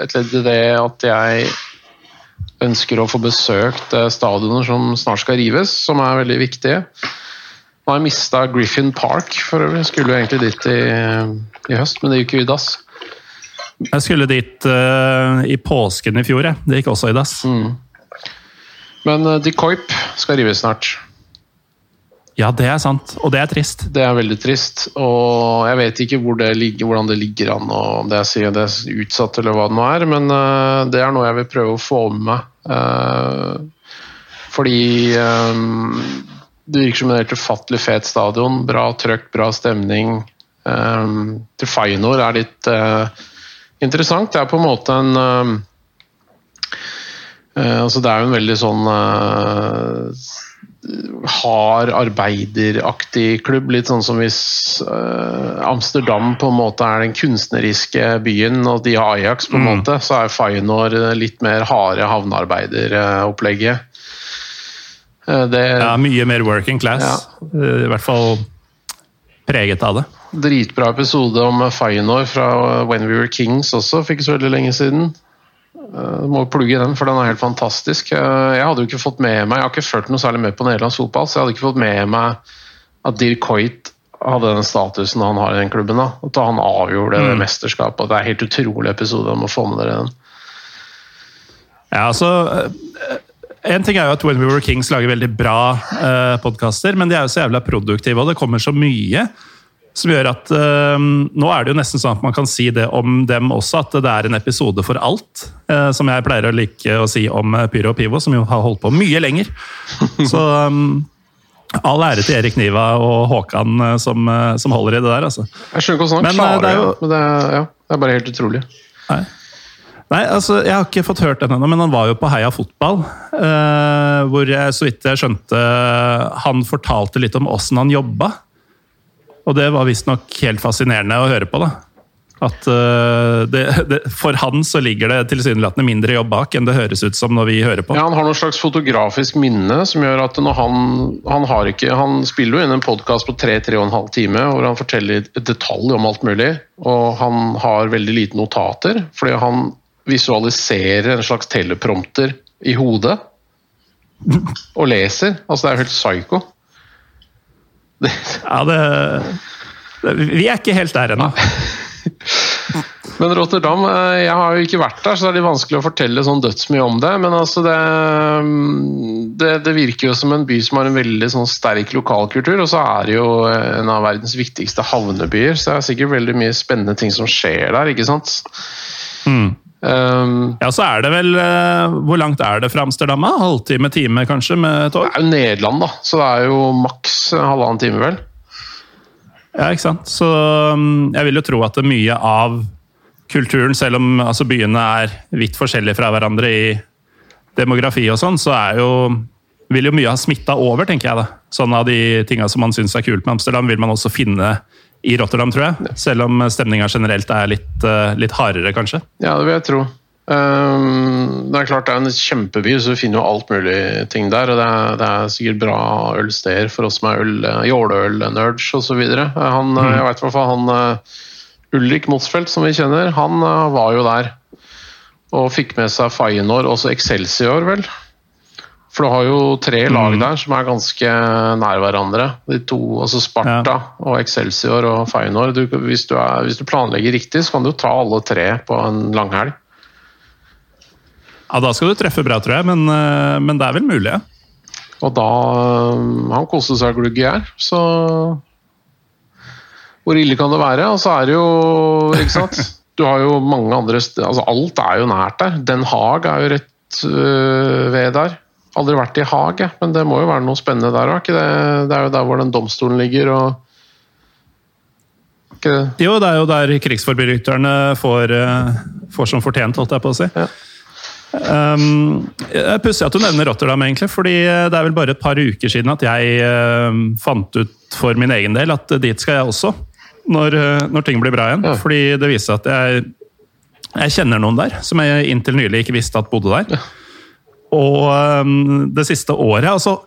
[SPEAKER 2] et ledd i det at jeg ønsker å få besøkt stadioner som snart skal rives, som er veldig viktige. Nå har jeg mista Griffin Park, for øvrig. Skulle jo egentlig dit i, i høst, men det gikk jo i dass.
[SPEAKER 1] Jeg skulle dit uh, i påsken i fjor, jeg. Det gikk også i dass.
[SPEAKER 2] Mm. Men uh, De Koip skal rives snart.
[SPEAKER 1] Ja, det er sant, og det er trist.
[SPEAKER 2] Det er veldig trist. Og jeg vet ikke hvor det ligger, hvordan det ligger an, og om det er, det er utsatt eller hva det nå er, men uh, det er noe jeg vil prøve å få med meg. Fordi det virker som en helt ufattelig fet stadion. Bra trøkk, bra stemning. Um, til Feinor er litt uh, interessant. Det er på en måte en uh, altså Det er jo en veldig sånn hard arbeideraktig klubb. Litt sånn som hvis uh, Amsterdam på en måte er den kunstneriske byen, og de har Ajax, på en mm. måte, så er Feyenoord litt mer harde havnearbeideropplegget.
[SPEAKER 1] Det, ja, mye mer working class. Ja. Uh, I hvert fall preget av det.
[SPEAKER 2] Dritbra episode om Feinor fra When We Were Kings også, fikk så veldig lenge siden. Uh, må plugge den, for den er helt fantastisk. Uh, jeg hadde jo ikke fått med meg Jeg har ikke fulgt noe særlig med på nederlandsk fotball, så jeg hadde ikke fått med meg at Dirk Hoit hadde den statusen han har i den klubben. da, At han avgjorde mm. det mesterskapet. Det er en helt utrolig episode. om å få med dere den.
[SPEAKER 1] Ja, altså eh, En ting er jo at When We Were Kings lager veldig bra uh, podkaster, men de er jo så jævla produktive, og det kommer så mye. Som gjør at uh, Nå er det jo nesten sånn at man kan si det om dem også, at det er en episode for alt. Uh, som jeg pleier å like å si om eh, Pyro og Pivo, som jo har holdt på mye lenger. [LAUGHS] Så um, all ære til Erik Niva og Håkan uh, som, som, holder i det der, altså.
[SPEAKER 2] Jeg skjønner ikke hvordan han klarer det, jo... men det er, ja, det er bare helt utrolig.
[SPEAKER 1] Nei. Nei, altså, Jeg har ikke fått hørt den ennå, men han var jo på Heia Fotball. hvor jeg, så vidt jeg skjønte, han fortalte litt om åssen han jobba. Og det var visstnok helt fascinerende å høre på. da. At uh, det, det, For han så ligger det tilsynelatende mindre jobb bak enn det høres ut som når vi hører på.
[SPEAKER 2] Ja, Han har noe slags fotografisk minne som gjør at når han Han, har ikke, han spiller jo inn en podkast på tre-tre og en halv time hvor han forteller detaljer detalj om alt mulig. Og han har veldig lite notater, fordi han visualiserer en slags teleprompter i hodet. Og leser. Altså, det er jo helt psycho.
[SPEAKER 1] Ja, det, det, Vi er ikke helt der ennå. [LAUGHS]
[SPEAKER 2] Men Rotterdam eh, Jeg har jo ikke vært der, så det er litt vanskelig å fortelle sånn dødsmye om det. Men altså det, det, det, virker jo som en by som har en veldig sånn sterk lokalkultur. Og så er det jo en av verdens viktigste havnebyer, så det er sikkert veldig mye spennende ting som skjer der. ikke sant?
[SPEAKER 1] Mm. Um, ja, så er det vel uh, Hvor langt er det fra Amsterdam? Halvtime, time kanskje, med tog?
[SPEAKER 2] Det er jo Nederland, da, så det er jo maks halvannen time, vel.
[SPEAKER 1] Ja, ikke sant. Så um, jeg vil jo tro at mye av kulturen, selv om altså, byene er vidt forskjellige fra hverandre i demografi og sånn, så er jo vil jo mye ha smitta over, tenker jeg. da. Sånn av de tinga som man syns er kult med Amsterdam, vil man også finne i Rotterdam, tror jeg. Selv om stemninga generelt er litt, eh, litt, hardere, kanskje.
[SPEAKER 2] Ja, det vil jeg tro. Um, det er klart det er en kjempeby, så du finner jo alt mulig ting der. og Det er, det er sikkert bra ølsteder for oss som er øl, jåleøl-nerds osv. Mm. Jeg vet i hvert fall han eh, Ulrik Motsfeldt, som vi kjenner, han eh, var jo der. Og fikk med seg Feyenoord, også Excelsior, vel. For du har jo tre lag mm. der som er ganske nær hverandre. De to, altså Sparta ja. og Excelsior og Feyenoord. Du, hvis, du er, hvis, du planlegger riktig, så kan du ta alle tre på en langhelg.
[SPEAKER 1] Ja, da skal du treffe bra, tror jeg, men, eh, men det er vel mulig? Ja.
[SPEAKER 2] Og da eh, Han koste seg glugg i her, så Hvor ille kan det være? Og så er det jo Ikke sant? [LAUGHS] Du har jo mange andre steder altså Alt er jo nært der. Den Haag er jo rett øh, ved der. Aldri vært i Haag, men det må jo være noe spennende der òg? Det, det er jo der hvor den domstolen ligger. og
[SPEAKER 1] Jo, det er jo der krigsforbryterne får, eh, får som fortjent, holdt jeg på å si. Ja. Um, Pussig at du nevner Rotterdam, egentlig, fordi det er vel bare et par uker siden at jeg uh, fant ut for min egen del at dit skal jeg også, når, når ting blir bra igjen. Ja. Fordi det viser seg at jeg, jeg kjenner noen der, som jeg inntil nylig ikke visste at bodde der. Ja. Og um, det siste året altså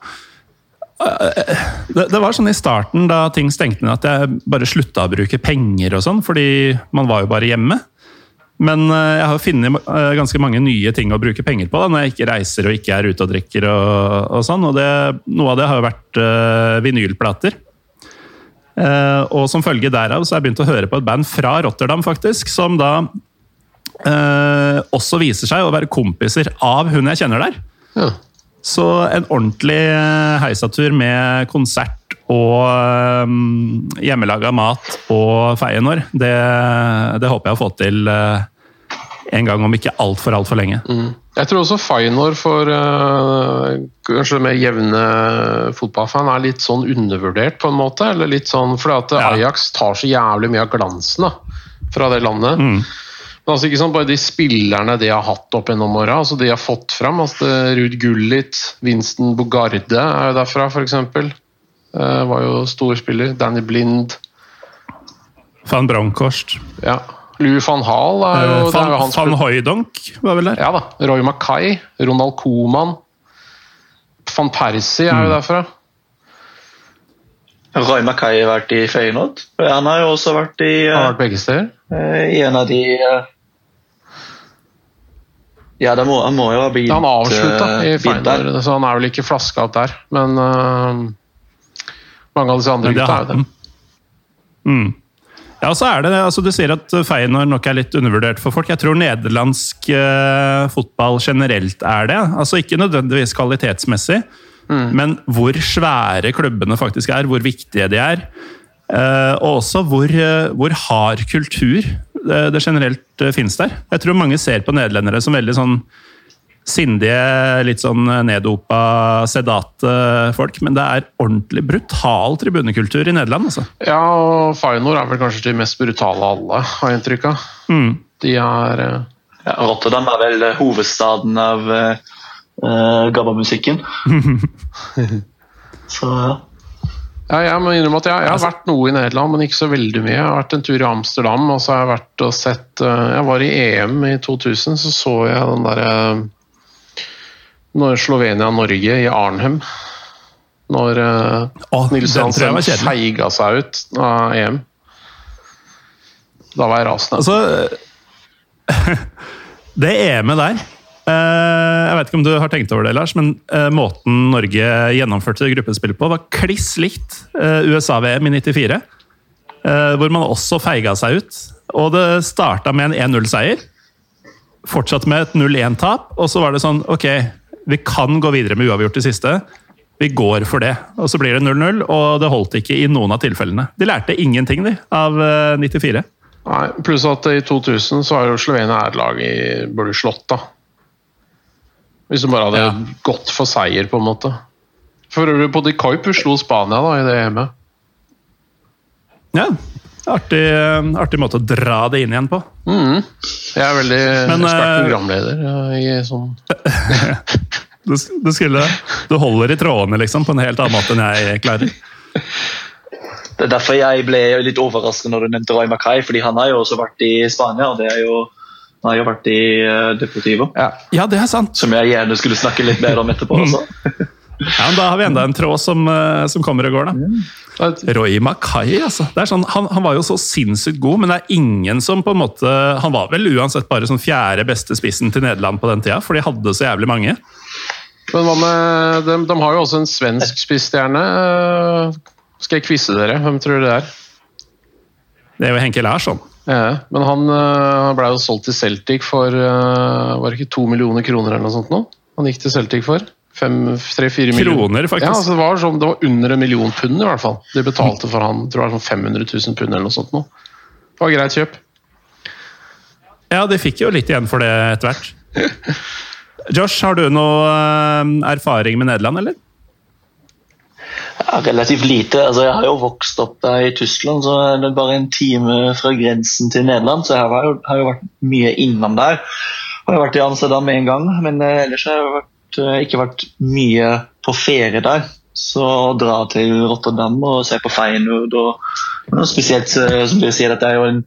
[SPEAKER 1] uh, det, var sånn i starten, da ting stengte ned, at jeg bare slutta å bruke penger og sånn, fordi man var jo bare hjemme. Men uh, jeg har funnet uh, ganske mange nye ting å bruke penger på da, når jeg ikke reiser og ikke er ute og drikker. og, og sånn, og det, Noe av det har jo vært uh, vinylplater. Uh, og som følge derav så har jeg begynt å høre på et band fra Rotterdam, faktisk, som da eh, også viser seg å være kompiser av hun jeg kjenner der. Ja. Så en ordentlig eh, heisatur med konsert og um, hjemmelaga mat og feienår, det, det håper jeg å få til uh, en gang om ikke altfor, altfor lenge.
[SPEAKER 2] Mm. Jeg tror også Feinor for uh, kanskje mer jevne fotballfan er litt sånn undervurdert, på en måte. eller litt sånn, Fordi at
[SPEAKER 1] Ja.
[SPEAKER 2] Ajax tar så jævlig mye av glansen da, fra det landet.
[SPEAKER 1] Mm.
[SPEAKER 2] Men altså ikke sånn, Bare de spillerne de har hatt opp gjennom åra, altså de har fått fram. altså Ruud Gullit, Winston Bogarde er jo derfra, f.eks. Uh, var jo storspiller. Danny Blind.
[SPEAKER 1] Van Brankhorst.
[SPEAKER 2] ja. Louis van Hall er jo,
[SPEAKER 1] Uh,
[SPEAKER 2] van, er
[SPEAKER 1] van,
[SPEAKER 2] jo
[SPEAKER 1] van Hooijdonk var vel der?
[SPEAKER 2] Ja da. Roy Mackay, Ronald Koeman. Van Persie
[SPEAKER 1] Mm.
[SPEAKER 2] er jo derfra.
[SPEAKER 3] Roy Mackay har vært i Feyenoord. Han har jo også vært i,
[SPEAKER 2] Har
[SPEAKER 3] eh,
[SPEAKER 2] vært begge steder.
[SPEAKER 3] i en av de eh, Ja, det må, han må jo ha blitt
[SPEAKER 2] Han avslutta
[SPEAKER 3] eh,
[SPEAKER 2] i Feinor, så han er vel ikke flaska opp der. Men uh, mange av disse andre gutta er jo det.
[SPEAKER 1] Mm. Ja, så er det, altså Du sier at Feyenoord nok er litt undervurdert for folk. Jeg tror nederlandsk uh, fotball generelt er det. Altså Ikke nødvendigvis kvalitetsmessig, men hvor svære klubbene faktisk er, hvor viktige de er. Eh, og også hvor, eh, hvor hard kultur det, det generelt finnes der. Jeg tror mange ser på nederlendere som veldig sånn sindige, litt sånn neddopa, sedate folk. Men det er ordentlig brutal tribunekultur i Nederland. altså.
[SPEAKER 2] Ja, og Feyenoord er vel kanskje de mest brutale av alle, har jeg inntrykk av.
[SPEAKER 1] Mm.
[SPEAKER 2] De er
[SPEAKER 3] Ja, Rotterdam er vel eh, hovedstaden av uh, gabba-musikken. [LAUGHS] Så ja.
[SPEAKER 2] Ja, jeg må innrømme at jeg, jeg har vært noe i Nederland, men ikke så veldig mye. Jeg har vært en tur i Amsterdam, og så har jeg vært og sett øh, Jeg var i EM i 2000, så så jeg den derre når Slovenia-Norge i Arnhem. Når
[SPEAKER 1] Åh,
[SPEAKER 2] Nils
[SPEAKER 1] jeg var
[SPEAKER 2] Hansen feiga seg ut av EM. Da var jeg rasende.
[SPEAKER 1] Altså [LAUGHS] Det EM-et der eh, Jeg vet ikke om du har tenkt over det, Lars, men eh, måten Norge gjennomførte gruppespill på, var kliss likt eh, USA-VM i 94. eh, Hvor man også feiga seg ut. Og det starta med en 1-0-seier. Fortsatte med et 0-1-tap, og så var det sånn Ok, vi kan gå videre med uavgjort i siste. Vi går for det. Og så blir det 0-0, og det holdt ikke i noen av tilfellene. De lærte ingenting, de, av eh, 94.
[SPEAKER 2] Nei, Pluss at i 2000 så var jo Slovenia et lag i burde slått, da. Hvis de bare hadde
[SPEAKER 1] Ja.
[SPEAKER 2] gått for seier, på en måte. For øvrig, både Koipu slo Spania da, i det EM-et.
[SPEAKER 1] Ja, artig, artig måte å dra det inn igjen på.
[SPEAKER 2] Mm. Jeg er veldig
[SPEAKER 1] Men,
[SPEAKER 2] ekspert
[SPEAKER 1] eh,
[SPEAKER 2] programleder i sånn [LAUGHS]
[SPEAKER 1] Du, du, skulle, du holder i trådene liksom, på en helt annen måte enn jeg klarer.
[SPEAKER 3] Det er derfor jeg ble litt overrasket når du nevnte Roy Mackay, fordi han har jo også vært i Spania. og det er jo han har jo vært i uh, Deportivo,
[SPEAKER 2] ja.
[SPEAKER 1] Ja, det er sant.
[SPEAKER 3] som jeg gjerne skulle snakke litt mer om etterpå. også. [LAUGHS]
[SPEAKER 1] Ja, men Da har vi enda en tråd som, eh, som kommer og går, da. Roy Mackay, altså. Det er sånn, han, han var jo så sinnssykt god, men det er ingen som på en måte Han var vel uansett bare sånn fjerde beste spissen til Nederland på den tida, for de hadde så jævlig mange.
[SPEAKER 2] Men hva med de, de har jo også en svensk spissstjerne. Eh, Skal jeg quize dere? Hvem tror du det er?
[SPEAKER 1] Det er jo Henke Larsson.
[SPEAKER 2] Ja, men han uh, ble jo solgt til Celtic for eh, Var det ikke to millioner kroner eller noe sånt nå? Han gikk til Celtic for? Tre-fire
[SPEAKER 1] Kroner, faktisk.
[SPEAKER 2] Ja, altså det, var sånn, det var under en million pund, i hvert fall. De betalte for han tror jeg sånn 500 000 pund eller noe sånt. Nå. Det var greit kjøp.
[SPEAKER 1] Ja, de fikk jo litt igjen for det etter hvert. [LAUGHS] Josh, har du noe eh, erfaring med Nederland, eller?
[SPEAKER 3] Ja, relativt lite. altså Jeg har jo vokst opp der i Tyskland, så er det bare en time fra grensen til Nederland. Så jeg har jo, har jo vært mye innom der. Og Jeg har vært i Amsterdam en gang, men eh, ellers har jeg vært, eh, ikke vært mye på ferie der. Så å dra til Rotterdam og se på Feyenoord og, og spesielt eh, som dere sier, at det er jo en,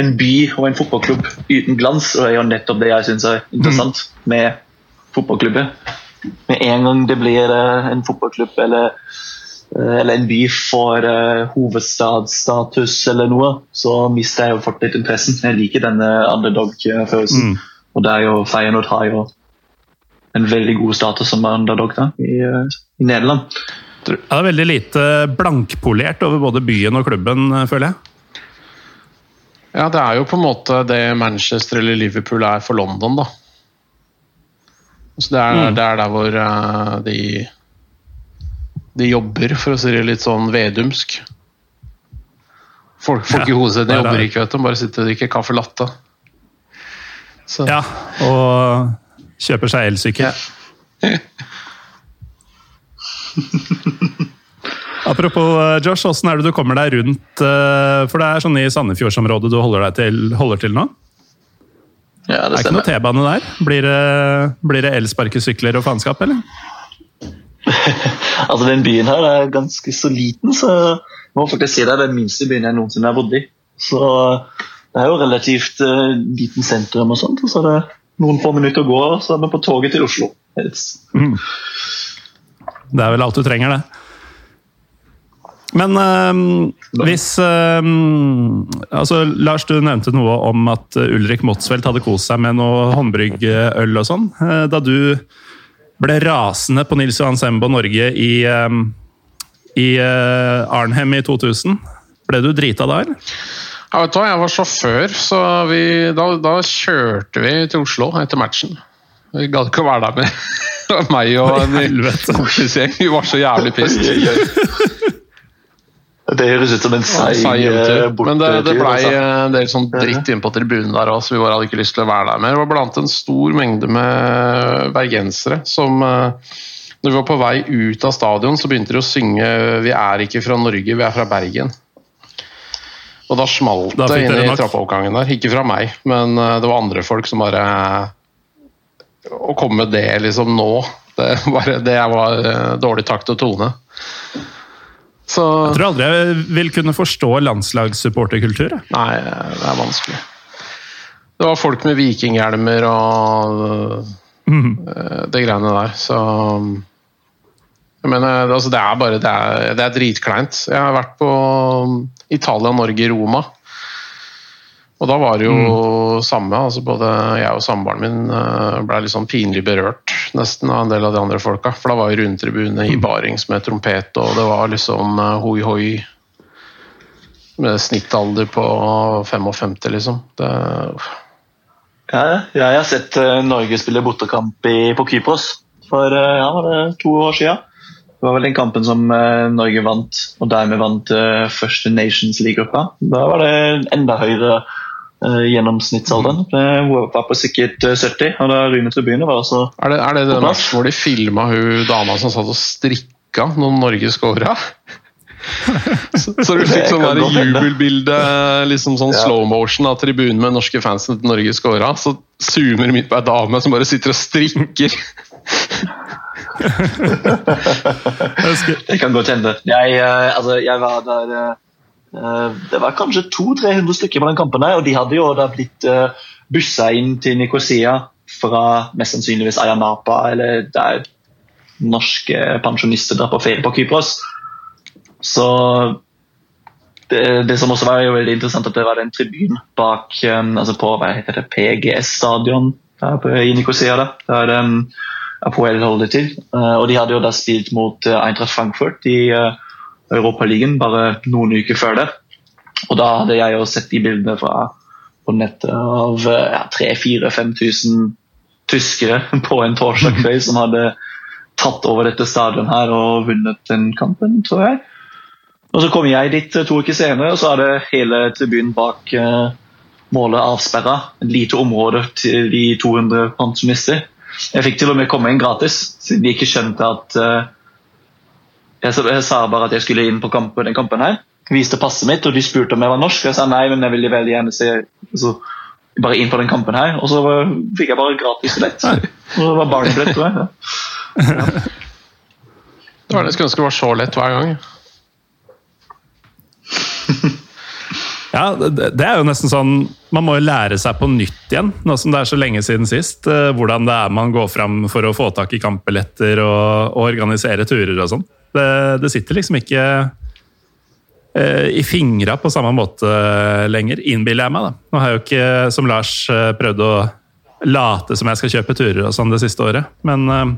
[SPEAKER 3] en by og en fotballklubb uten glans, og det er jo nettopp det jeg syns er interessant med fotballklubber. Med en gang det blir en fotballklubb eller eller en by får uh, hovedstadsstatus eller noe, så mister jeg jo fort litt interessen. Jeg liker denne underdog-følelsen.
[SPEAKER 1] Mm.
[SPEAKER 3] Og det er jo Feyenoord har jo en veldig god status som underdog da, i, uh, i Nederland.
[SPEAKER 1] Ja, det er veldig lite blankpolert over både byen og klubben, eh, føler jeg.
[SPEAKER 2] Ja, det er jo på en måte det Manchester eller Liverpool er for London, da. Så det er,
[SPEAKER 1] Mm.
[SPEAKER 2] det er der hvor uh, de de jobber, for å si det litt sånn vedumsk. Folk, folk i hodet sitt
[SPEAKER 1] er
[SPEAKER 2] jobber ikke, vet du. de Bare sitter og drikker caffè latte. Så,
[SPEAKER 1] Ja, og kjøper seg elsykkel. [LAUGHS] Apropos eh, Josh, åssen er det du kommer deg rundt? eh, For det er sånn i Sandefjordsområdet du holder til, holder til nå?
[SPEAKER 3] Ja,
[SPEAKER 1] Det
[SPEAKER 3] det
[SPEAKER 1] er ikke noe. T-bane der? Blir det, blir det elsparkesykler og faenskap, eller? [LAUGHS]
[SPEAKER 3] Altså, Den byen her er ganske så liten, så jeg må faktisk si det er den minste byen jeg noensinne har bodd i. Så det er jo relativt uh, liten sentrum og sånt, og så er det noen få minutter å gå, og så er vi på toget til Oslo. Helst.
[SPEAKER 1] Det er vel alt du trenger, det. Men øh, hvis øh, altså, Lars, du nevnte noe om at Ulrik Motzfeldt hadde kost seg med noe håndbryggøl og sånn. Eh, Da du ble rasende på Nils Johan Sembo Norge i, i øh, Arnhem i 2000, ble du drita da, eller?
[SPEAKER 2] Ja, vet du hva, Jeg var sjåfør, så vi, da, da kjørte vi til Oslo etter matchen. Vi gadd ikke å være der med [LAUGHS] meg og en [LAUGHS] kompisgjeng. Vi var så jævlig pissed. [LAUGHS]
[SPEAKER 3] Det høres ut som en seig
[SPEAKER 2] ja,
[SPEAKER 3] eh.
[SPEAKER 2] Men det, det blei
[SPEAKER 3] altså.
[SPEAKER 2] en del sånn dritt inne på tribunen der òg, så vi bare hadde ikke lyst til å være der mer. Det var blant en stor mengde med bergensere som eh, Når vi var på vei ut av stadion, så begynte de å synge 'Vi er ikke fra Norge, vi er fra Bergen'. Og da smalt
[SPEAKER 1] Da
[SPEAKER 2] det inn i trappeoppgangen der. Ikke fra meg, men eh, det var andre folk som bare Å komme med det liksom nå, det, [LAUGHS] bare, det var dårlig takt og tone. Så
[SPEAKER 1] Jeg tror aldri jeg vil kunne forstå landslagssupporterkultur.
[SPEAKER 2] Nei, det er vanskelig. Det var folk med vikinghjelmer og mm. det greiene der, så Jeg mener, altså det er bare Det er, det er dritkleint. Jeg har vært på Italia, Norge, Roma. Og da var det jo samme. altså Både jeg og samboeren min eh, ble litt sånn pinlig berørt nesten av en del av de andre folka. For da var jo rundtribune i barings med trompet, og det var liksom eh, hoi hoi med snittalder på 55, liksom. Det,
[SPEAKER 3] Ja, jeg har sett eh, Norge spille bortekamp på Kypros for eh, ja, to år siden. Det var vel den kampen som eh, Norge vant, og dermed vant første Nations League-gruppa. Da var det enda høyere gjennomsnittsalderen. Det var på sikkert eh, 70, og da Rune Tribune var også
[SPEAKER 2] er, det, er det den
[SPEAKER 3] plass.
[SPEAKER 2] matchen hvor de filma hun dama som satt og strikka når Norge scora? [LAUGHS] så, så du fikk sånn der jubelbilde, liksom sånn
[SPEAKER 3] Ja.
[SPEAKER 2] slow motion av tribunen med norske fansen til Norge scora. Så zoomer midt på ei dame som bare sitter og strikker. [LAUGHS]
[SPEAKER 1] Jeg
[SPEAKER 3] Det kan godt hende. Jeg, eh, altså, jeg var der eh, eh, Det var kanskje 200-300 stykker på den kampen, der, og de hadde jo da blitt uh, bussa inn til Nikosia fra mest sannsynligvis Ayanapa, eller der norske pensjonister drar på ferie på Kypros. Så det, det som også var jo veldig interessant, at det var en tribun bak um, altså på hva heter det, PGS-stadion i Nikosia. Da. Der um, Apoel holder til. Eh, og de hadde jo da spilt mot Eintracht Frankfurt i Europaligaen bare noen uker før det. Og da hadde jeg jo sett de bildene fra på nettet av ja, 3000-5000 tyskere [LAUGHS] på en torsdag [LAUGHS] kveld som hadde tatt over dette stadion her og vunnet den kampen, tror jeg. Og Så kom jeg dit to uker senere, og så hadde hele tribunen bak uh, målet avsperra. Et lite område til de 200 pensjonister. Jeg fikk til og med komme inn gratis, siden de ikke skjønte at eh, jeg, sa- jeg sa bare at jeg skulle inn på kampen, den kampen her. Viste passet mitt, og de spurte om jeg var norsk. Og Jeg sa nei, men jeg ville veldig gjerne se altså, bare inn på den kampen her. Og så var- fikk jeg bare gratis billett. Og det var barnebillett, tror jeg. Ja.
[SPEAKER 2] Det var det jeg skulle ønske var så lett hver gang. [LAUGHS]
[SPEAKER 1] ja, det, det er jo nesten sånn Man må jo lære seg på nytt igjen, nå som det er så lenge siden sist. eh, Hvordan det er man går fram for å få tak i kampbilletter og, og organisere turer og sånn. Det, det sitter liksom ikke eh, i fingra på samme måte lenger, innbiller jeg meg. da. Nå har jeg jo ikke, som Lars, eh, prøvd å late som jeg skal kjøpe turer og sånn det siste året, men eh,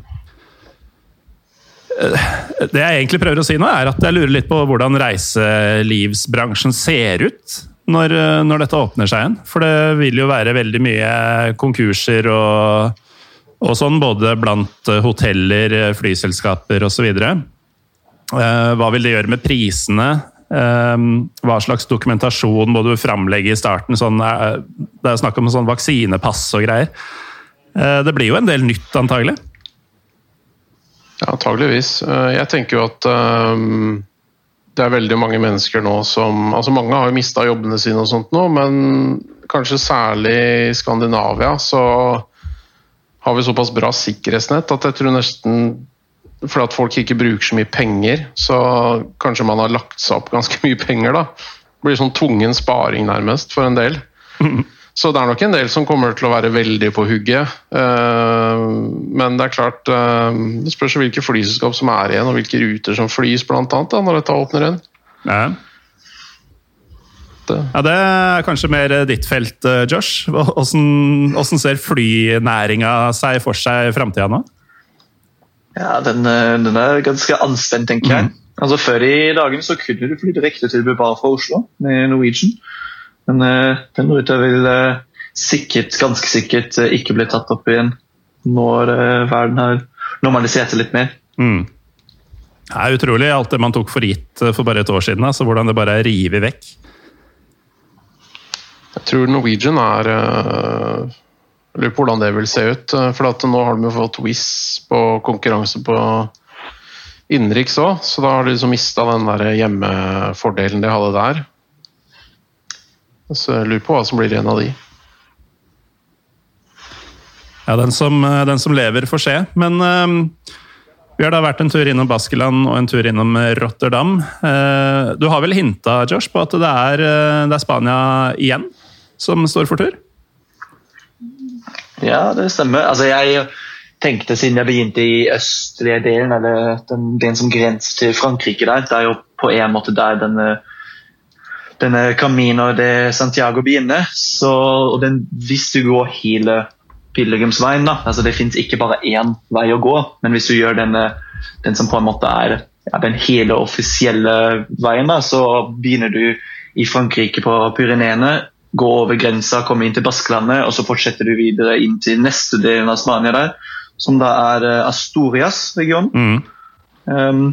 [SPEAKER 1] det jeg egentlig prøver å si nå, er at jeg lurer litt på hvordan reiselivsbransjen ser ut når, når dette åpner seg igjen. For det vil jo være veldig mye konkurser og, og sånn, både blant hoteller, flyselskaper osv. Eh, hva vil det gjøre med prisene? Eh, hva slags dokumentasjon må du framlegge i starten? Sånn, eh, det er snakk om sånn vaksinepass og greier. Eh, det blir jo en del nytt, antagelig?
[SPEAKER 2] Ja, antageligvis. Eh, jeg tenker jo at um, det er veldig mange mennesker nå som altså Mange har jo mista jobbene sine og sånt nå, men kanskje særlig i Skandinavia så har vi såpass bra sikkerhetsnett at jeg tror nesten fordi at folk ikke bruker så mye penger, så kanskje man har lagt seg opp ganske mye penger, da. Det blir sånn tvungen sparing, nærmest, for en del. Så det er nok en del som kommer til å være veldig på hugget. Eh, men det er klart eh, Det spørs hvilke flyselskap som er igjen, og hvilke ruter som flys, da, når dette åpner igjen.
[SPEAKER 1] Ja. Ja, det er kanskje mer ditt felt, eh, Josh. Hvordan, hvordan ser flynæringa seg for seg i framtida nå?
[SPEAKER 3] Ja, den, den, er ganske anspent, tenker jeg. Mm. Altså Før i dagen så kunne du fly direkte til Bilbao fra Oslo med Norwegian. Men uh, den ruta vil uh, sikkert, ganske sikkert uh, ikke bli tatt opp igjen når verden har normalisert litt mer.
[SPEAKER 1] Mm. Det er utrolig alt det man tok for gitt for bare et år siden. Altså, hvordan det bare er revet vekk.
[SPEAKER 2] Jeg tror Norwegian er lurer på hvordan det vil se ut. For nå har de jo fått Wizz på konkurranse på innenriks òg, så da har de liksom mista den der hjemmefordelen de hadde der. Så jeg lurer på hva som blir en av de.
[SPEAKER 1] Ja, den som, eh, den som lever, får se. Men um, vi har da vært en tur innom Baskeland og en tur innom Rotterdam. Uh, du har vel hinta, Josh, på at det er, det er, Spania igjen som står for tur?
[SPEAKER 3] Ja, det stemmer. Altså, jeg tenkte siden jeg begynte i østlige delen, eller den, den som grenser til Frankrike der, det er jo på en måte der denne denne Camino de Santiago begynner. Så, og den, hvis du går hele pilegrimsveien, da, altså det fins ikke bare én vei å gå, men hvis du gjør denne, den som på en måte er ja, den hele offisielle veien, da, så begynner du i Frankrike på Pyreneene, går over grensa, komme inn til Baskelandet, og så fortsetter du videre inn til neste delen av Spania der, som da er eh, Asturias-regionen. Mm. Um,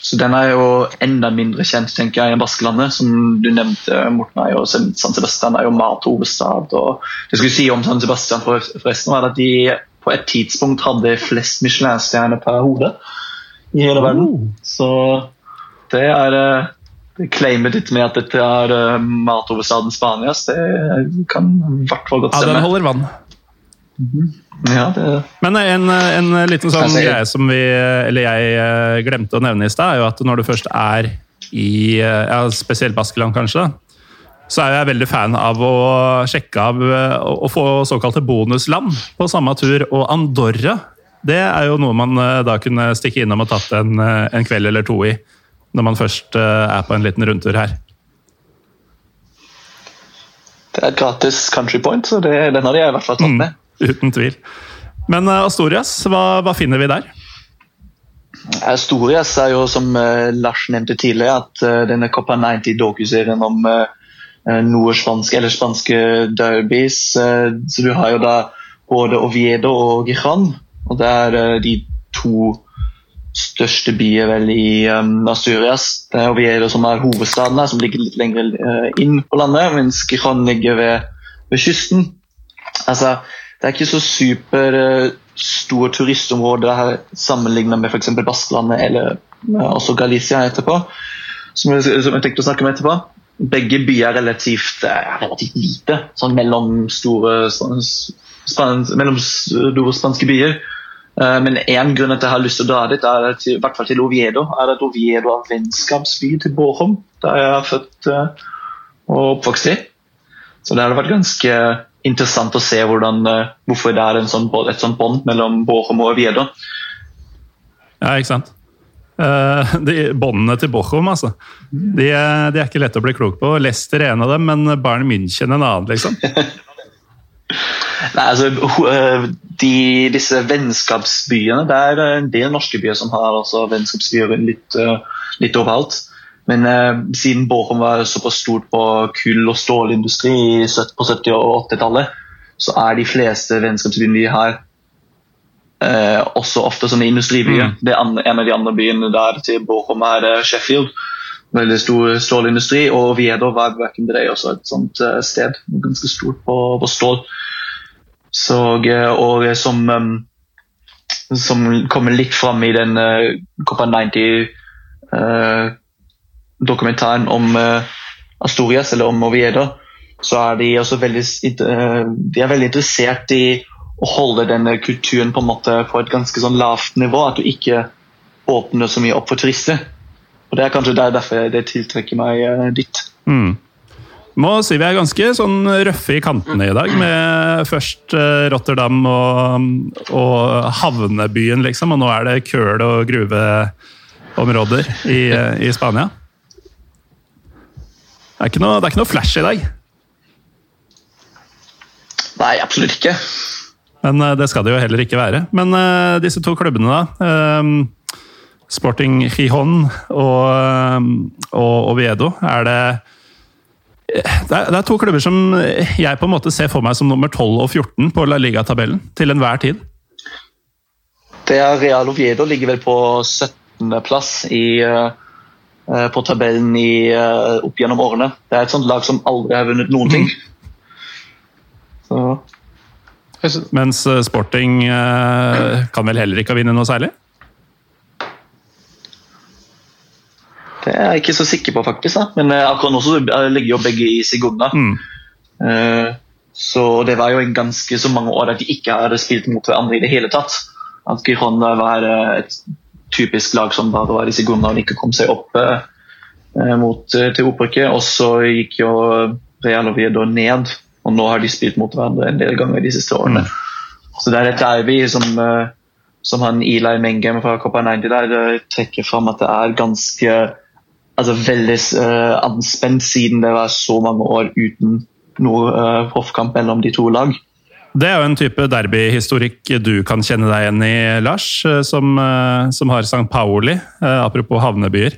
[SPEAKER 3] så den er jo enda mindre kjent tenker jeg, enn Baskelandet. Som du nevnte, Morten, er jo San Sebastian er jo mathovedstad. og Det skulle si om San Sebastian forresten, var at de på et tidspunkt hadde flest Michelin-stjerner per hode i hele verden. Oh. Så det er eh, claimet ditt med at dette er uh, mathovedstaden Spanias, det kan i hvert fall godt stemme.
[SPEAKER 1] Ja, den holder vann.
[SPEAKER 3] Mm -hmm. Ja, det...
[SPEAKER 1] Men en, en liten sånn si... greie som vi, eller jeg eh, glemte å nevne i stad, er jo at når du først er i eh, ja, spesielt Baskeland, kanskje, så er jeg veldig fan av å sjekke av eh, å få såkalte bonusland på samme tur. Og Andorra, det er jo noe man da kunne stikke innom og tatt en, en kveld eller to i. Når man først er på en liten rundtur her.
[SPEAKER 3] Det er et gratis country point, så det, den har jeg i hvert fall tatt mm. med.
[SPEAKER 1] Uten tvil. Men eh, Astorias, hva, hva, finner vi der?
[SPEAKER 3] Astorias er jo, som uh, Lars nevnte tidligere, at denne Copa 90-dokuserien om noe spanske eller spanske derbys Så du har jo da både Oviedo og Gijan, og det er de to største by vel i um, Asturias. Det er Oviedo som er hovedstaden her, som ligger litt lenger inn på landet, mens Gijan ligger ved, ved kysten. Altså, det er ikke så super uh, stor turistområde her sammenlignet med f.eks. Baskelandet eller uh, også Galicia etterpå, som som jeg tenkte å snakke om etterpå. Begge byer er relativt, uh, relativt lite, sånn mellom store, span, mellom store spanske byer. Uh, men én grunn til at jeg har lyst til å dra dit, er til, i hvert fall til Oviedo. er at Oviedo er vennskapsby til Bochum, der jeg er født og oppvokst i. Så det hadde vært ganske interessant å se hvordan, eh, hvorfor det er sånn, et sånt bånd mellom Bochum og Oviedo.
[SPEAKER 1] Ja, ikke sant. De Båndene til Bochum, altså. De, de, er ikke lette å bli klok på. Leicester er en av dem, men Bayern München en annen, liksom. [LAUGHS]
[SPEAKER 3] Nei, altså, eh, de, Disse vennskapsbyene Det er en del norske byer som har også vennskapsbyer litt, litt overalt. Men eh, siden Bårum var såpass stort på kull- og stålindustri på 70- og 80-tallet, så er de fleste vennskapsbyene vi har, eh, også ofte sånne industribyer.
[SPEAKER 1] Mm.
[SPEAKER 3] Det er en av de andre byene der til Bårum er eh, Sheffield. Veldig stor stålindustri. Og Viedo var the også et sånt eh, sted. Ganske stort på, på stål. Så, eh, og som, eh, som kommer litt fram i den Copa 90-dokumentaren om Asturias, eller om Oviedo, så er de også veldig, de er veldig interessert i å holde denne kulturen på en måte på et ganske sånn lavt nivå. At du ikke åpner så mye opp for turister. Og Det er kanskje der derfor det tiltrekker meg ditt. dit.
[SPEAKER 1] Mm. Må si vi er ganske sånn røffe i kantene i dag, med først eh, Rotterdam og, og havnebyen, liksom, og nå er det køl- og gruveområder i, eh, i Spania. Det er, ikke noe, det er ikke noe flash i dag,
[SPEAKER 3] Nei, absolutt ikke.
[SPEAKER 1] men eh, det skal det jo heller ikke være. Men eh, disse to klubbene, da. Eh, Sporting Gijon og, eh, og Oviedo, er det det er, det er to klubber som jeg på en måte ser for meg som nummer 12 og 14 på La Liga-tabellen til enhver tid.
[SPEAKER 3] Det er Real Oviedo ligger vel på 17.-plass uh, på tabellen i, eh, opp gjennom årene. Det er et sånt lag som aldri har vunnet noen ting. Så,
[SPEAKER 1] Mens eh, Sporting eh, kan vel heller ikke ha vunnet noe særlig?
[SPEAKER 3] Det er jeg ikke så sikker på, faktisk. Da. Men eh, akkurat nå så ligger jo begge i Segunda.
[SPEAKER 1] Mm.
[SPEAKER 3] Eh, så det var jo en ganske så mange år at de ikke hadde spilt mot hverandre i det hele tatt. At Giron var eh, et typisk lag som bare var i Segunda og ikke kom seg opp mot, til opprykket. Og så gikk jo Real Oviedo ned, og nå har de spilt mot hverandre en del ganger de siste årene. Så det er et derby som, som han Eli Mengem fra Copa 90 der trekker fram at det er ganske altså veldig uh, anspent siden det var så mange år uten noe uh, proffkamp mellom de to lag.
[SPEAKER 1] Det er jo en type derbyhistorikk du kan kjenne deg igjen i, Lars, eh, som, uh, som har St. Pauli, eh, apropos havnebyer,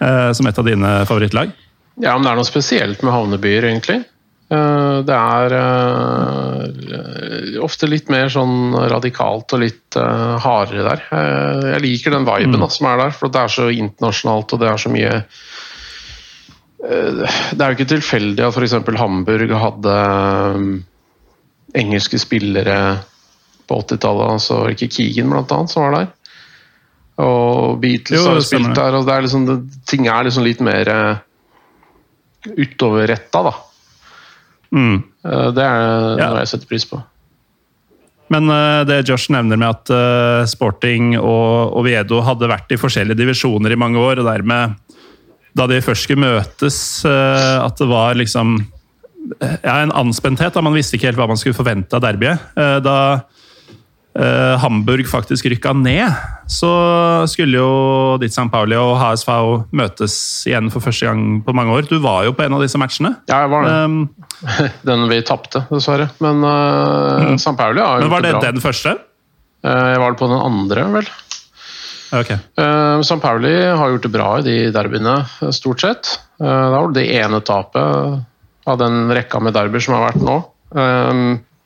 [SPEAKER 1] eh, som et av dine favorittlag.
[SPEAKER 2] Ja, men det er noe spesielt med havnebyer, egentlig. Eh, Det er eh, ofte litt mer sånn radikalt og litt eh, hardere der. Jeg liker den viben mm. som er der, for det er så internasjonalt og det er så mye Det er jo ikke tilfeldig at f.eks. Hamburg hadde engelske spillere på 80-tallet, altså ikke Keegan blant annet, som var der. Og Beatles
[SPEAKER 1] Jo,
[SPEAKER 2] har spilt der, og det er liksom, ting er liksom litt mer utoverretta, da.
[SPEAKER 1] Mm.
[SPEAKER 2] Eh, Det er
[SPEAKER 1] Ja.
[SPEAKER 2] noe jeg setter pris på.
[SPEAKER 1] Men eh, det Josh nevner med at eh, Sporting og Oviedo hadde vært i forskjellige divisjoner i mange år, og dermed, da de først skulle møtes, at det var liksom ja, en anspenthet. da Man visste ikke helt hva man skulle forvente av derbyet. Da Hamburg faktisk rykka ned, så skulle jo ditt St. Pauli og HSV møtes igjen for første gang på mange år. Du var jo på en av disse matchene.
[SPEAKER 2] Ja, jeg var det.
[SPEAKER 1] Um, [LAUGHS]
[SPEAKER 2] Den vi tapte, dessverre. Men uh, San Pauli har
[SPEAKER 1] men
[SPEAKER 2] gjort
[SPEAKER 1] var det
[SPEAKER 2] det bra.
[SPEAKER 1] den første?
[SPEAKER 2] Uh, jeg var det på den andre, vel.
[SPEAKER 1] Ok.
[SPEAKER 2] Uh, San Pauli har gjort det bra i de derbyene, stort sett. Det var det ene tapet av den rekka med derbyer som har vært nå.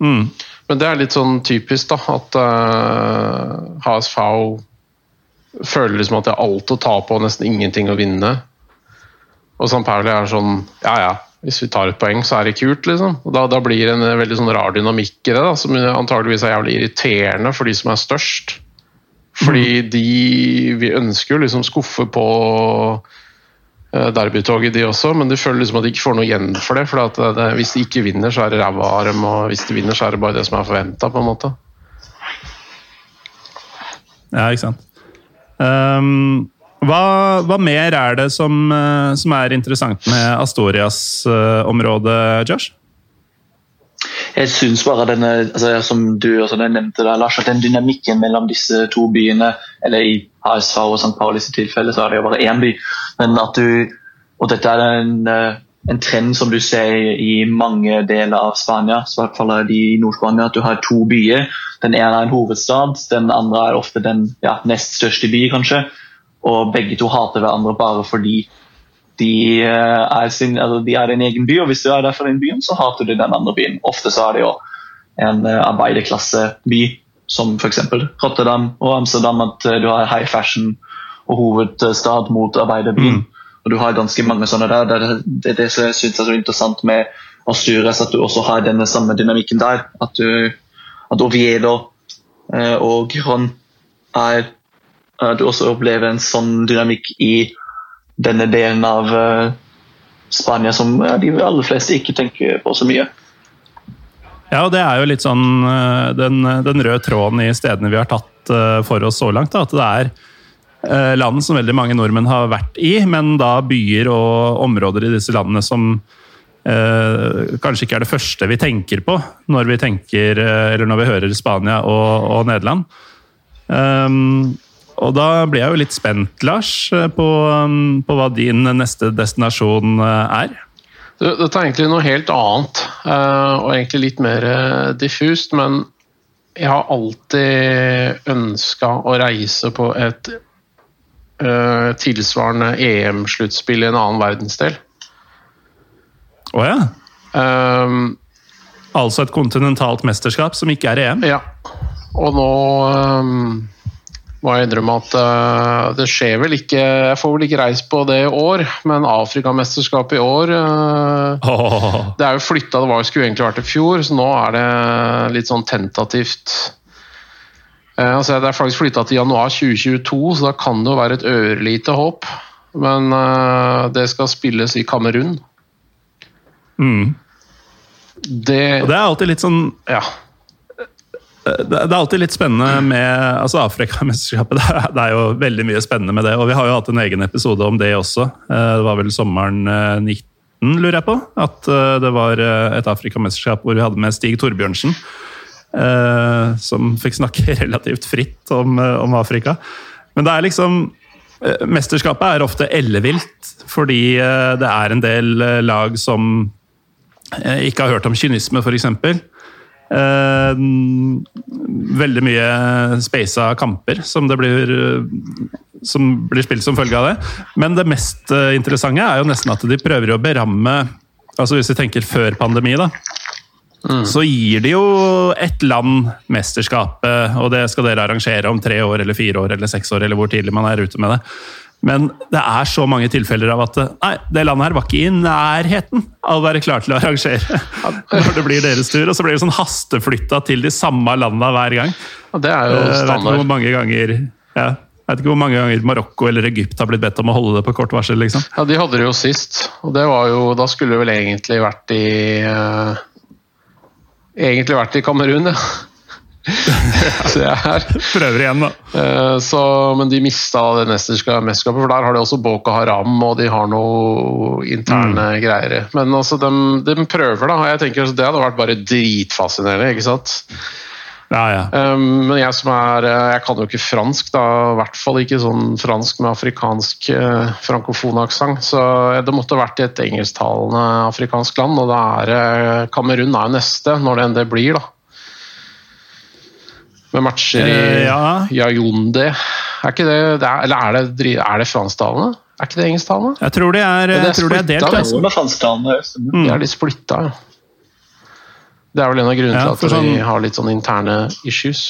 [SPEAKER 1] Mm.
[SPEAKER 2] Men det er litt sånn typisk, da, at uh, HSV føler liksom at de har alt å tape og nesten ingenting å vinne. Og San Pauli er sånn Ja, ja, hvis vi tar et poeng, så er det kult, liksom. Da, da blir det en veldig sånn rar dynamikk i det, da, som antageligvis er jævlig irriterende for de som er størst. Fordi de Vi ønsker jo liksom skuffe på eh, derbytoget, de også, men de føler liksom at de ikke får noe igjen for det. for at det, det, Hvis de ikke vinner, så er det ræva av dem, og hvis de vinner, så er det bare det som er forventa.
[SPEAKER 1] Ja, ikke sant. Um, hva, hva mer er det som, eh, som er interessant med Astorias-området, Josh?
[SPEAKER 3] Jeg syns bare denne, altså, som du også nevnte, da, Lars, at den dynamikken mellom disse to byene, eller i HSV og St. Pauli sitt tilfelle, så er det jo bare én by, men at du Og dette er en, eh, en trend som du ser i mange deler av Spania, i hvert fall i Nord-Spania, at du har to byer. Den ene er en hovedstad, den andre er ofte den ja, nest største by, kanskje. Og begge to hater hverandre bare fordi de eh, er, sin, altså de er en egen by, og hvis du er der for den byen, så hater du den andre byen. Ofte så er det jo en eh, arbeiderklasseby som f.eks. Rotterdam og Amsterdam, at eh, du har high fashion og hovedstad mot arbeiderbyen.
[SPEAKER 1] Mm.
[SPEAKER 3] Og du har ganske mange sånne der. Det er det, det som jeg syns er så interessant med Asturias, at du også har denne samme dynamikken der. At, du, at Oviedo og Giron er Du også opplever en sånn dynamikk i denne delen av eh, Spania som de aller fleste ikke tenker på så mye.
[SPEAKER 1] Ja, og det er jo litt sånn eh, den, den røde tråden i stedene vi har tatt eh, for oss så langt. At det er eh, land som veldig mange nordmenn har vært i, men da byer og områder i disse landene som eh, kanskje ikke er det første vi tenker på når vi tenker, eller når vi hører Spania og, og Nederland. Um, og da blir jeg jo litt spent, Lars, på, um, på hva din neste destinasjon er.
[SPEAKER 2] Dette er egentlig noe helt annet, og egentlig litt mer diffust. Men jeg har alltid ønska å reise på et tilsvarende EM-sluttspill i en annen verdensdel.
[SPEAKER 1] Å ja?
[SPEAKER 2] Um,
[SPEAKER 1] altså et kontinentalt mesterskap som ikke er EM?
[SPEAKER 2] Ja. Og nå um, må jeg innrømme at uh, det skjer vel ikke Jeg får vel ikke reist på det i år, men Afrikamesterskapet i år uh,
[SPEAKER 1] oh.
[SPEAKER 2] Det er jo flytta, det var, skulle egentlig vært i fjor, så nå er det litt sånn tentativt. Uh, altså det er faktisk flytta til januar 2022, så da kan det jo være et ørlite håp. Men det skal spilles i Kamerun.
[SPEAKER 1] Mm.
[SPEAKER 2] Det,
[SPEAKER 1] og det er alltid litt sånn
[SPEAKER 2] Ja.
[SPEAKER 1] Det er alltid litt spennende med altså Afrikamesterskapet. [LAUGHS] Det er jo veldig mye spennende med det. Og vi har jo hatt en egen episode om det også. Det var vel sommeren 19, lurer jeg på. At det var et Afrikamesterskap hvor vi hadde med Stig Torbjørnsen. Som fikk snakke [LAUGHS] relativt fritt om, om Afrika. Men det er liksom Mesterskapet er ofte ellevilt, fordi det er en del lag som ikke har hørt om kynisme, f.eks. Eh, veldig mye spasa kamper som, det blir, som blir spilt som følge av det. Men det mest interessante er jo nesten at de prøver å beramme altså Hvis vi tenker før pandemi, da. Mm. Så gir de jo ett land mesterskapet, og det skal dere arrangere om tre år eller fire år eller seks år, eller hvor tidlig man er ute med det. Men det er så mange tilfeller av at nei, det landet her var ikke i nærheten av å være klar til å arrangere [LAUGHS] når det blir deres tur. Og så blir det sånn hasteflytta til de samme landene hver gang.
[SPEAKER 2] Og det er jo
[SPEAKER 1] standard. Ikke hvor mange ganger, ja, jeg vet ikke hvor mange ganger Marokko eller Egypt har blitt bedt om å holde det på kort varsel. liksom.
[SPEAKER 2] Ja, de hadde det jo sist. Og det var jo Da skulle det vel egentlig vært i uh, Egentlig vært i Kamerun, ja. Så jeg er
[SPEAKER 1] Prøver igjen, da.
[SPEAKER 2] Uh, så, men de mista det mesterskapet, for der har de også Boko Haram, og de har noe interne mm. greier. Men altså, de, de, prøver, da. Jeg tenker Det hadde vært bare dritfascinerende, ikke sant?
[SPEAKER 1] Ja, ja.
[SPEAKER 2] Um, men jeg som er Jeg kan jo ikke fransk, da. I hvert fall ikke sånn fransk med afrikansk eh, frankofon aksent. Så det måtte vært i et engelsktalende afrikansk land, og da er Kamerun er jo neste, når det enn det blir, da. Med matcher i
[SPEAKER 1] uh, ja.
[SPEAKER 2] Yaoundé. Er ikke det, det er, Eller er det, er det fransktalende? Er ikke det engelsktalende?
[SPEAKER 1] Jeg tror de er, jeg tror de er delt.
[SPEAKER 3] Altså. Med fransktalende,
[SPEAKER 2] mm. De er litt splitta, ja. Det er vel en av grunnene ja, til at sånn, vi har litt sånn interne issues.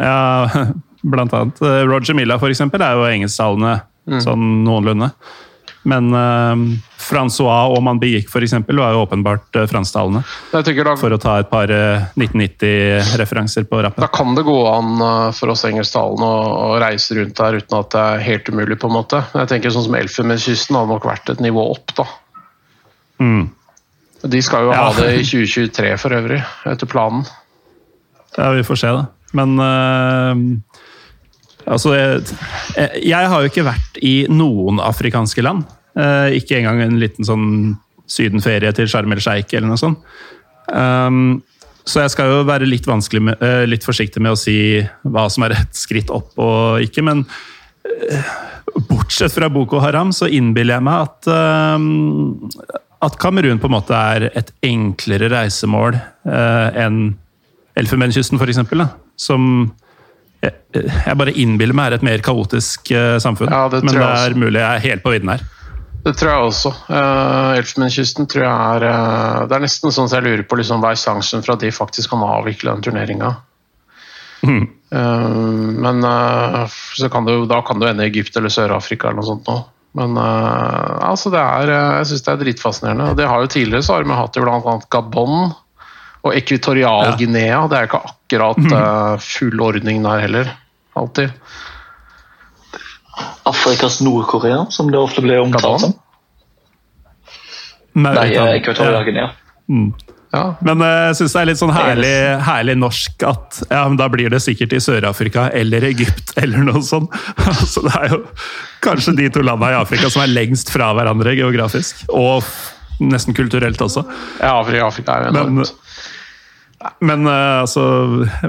[SPEAKER 1] Ja, [LAUGHS] blant annet. Roger Milla, for eksempel, er jo engelsktalende mm. sånn noenlunde. Men uh, Francois og for eksempel, var jo åpenbart uh, fransktalende. For å ta et par uh, 1990-referanser på rappen.
[SPEAKER 2] Da kan det gå an uh, for oss engelsktalende å, reise rundt der uten at det er helt umulig. på en måte. Jeg tenker sånn som Elfenbenskysten hadde nok vært et nivå opp, da.
[SPEAKER 1] Mm.
[SPEAKER 2] De skal jo ja. ha det i 2023 for øvrig, etter planen.
[SPEAKER 1] Ja, vi får se, da. Men Altså, jeg, jeg, har jo ikke vært i noen afrikanske land. Uh, ikke engang en liten sånn sydenferie til Sharm el Sheikh eller noe sånt. Um, så jeg skal jo være litt, med, uh, litt, forsiktig med å si hva som er et skritt opp og ikke, men uh, bortsett fra Boko Haram så innbiller jeg meg at at Kamerun på en måte er et enklere reisemål enn Elfenbenskysten, f.eks. Som jeg, jeg bare innbiller meg er et mer kaotisk uh, samfunn.
[SPEAKER 2] Ja,
[SPEAKER 1] men det er mulig jeg er helt på vidden her.
[SPEAKER 2] Det tror jeg også. Uh, Elfenbenskysten tror jeg er uh, Det er nesten sånn at jeg lurer på liksom, hva er sjansen for at de faktisk kan avvikle den turneringa. Eh, men uh, så kan du, da kan du ende i Egypt eller Sør-Afrika eller noe sånt nå. Men altså det er, jeg syns det er dritfascinerende. Det har jo Tidligere så har vi hatt bl.a. Gabon og Ekvitorial-Guinea. Det er jo ikke akkurat full ordning der heller. Alltid.
[SPEAKER 3] Afrikas Nord-Korea, som det ofte blir omtalt som. Nei,
[SPEAKER 1] Mauritan-
[SPEAKER 3] Ekvatorial Guinea.
[SPEAKER 2] Ja.
[SPEAKER 1] Men jeg jeg syns det er litt sånn herlig, herlig norsk at ja, men da blir det sikkert i Sør-Afrika eller Egypt [LAUGHS] eller noe sånt. [LAUGHS] Så det er jo kanskje de to landene i Afrika som er lengst fra hverandre geografisk. Og nesten kulturelt også.
[SPEAKER 2] ja, Afrika, Afrika er enormt.
[SPEAKER 1] Men. Men eh, altså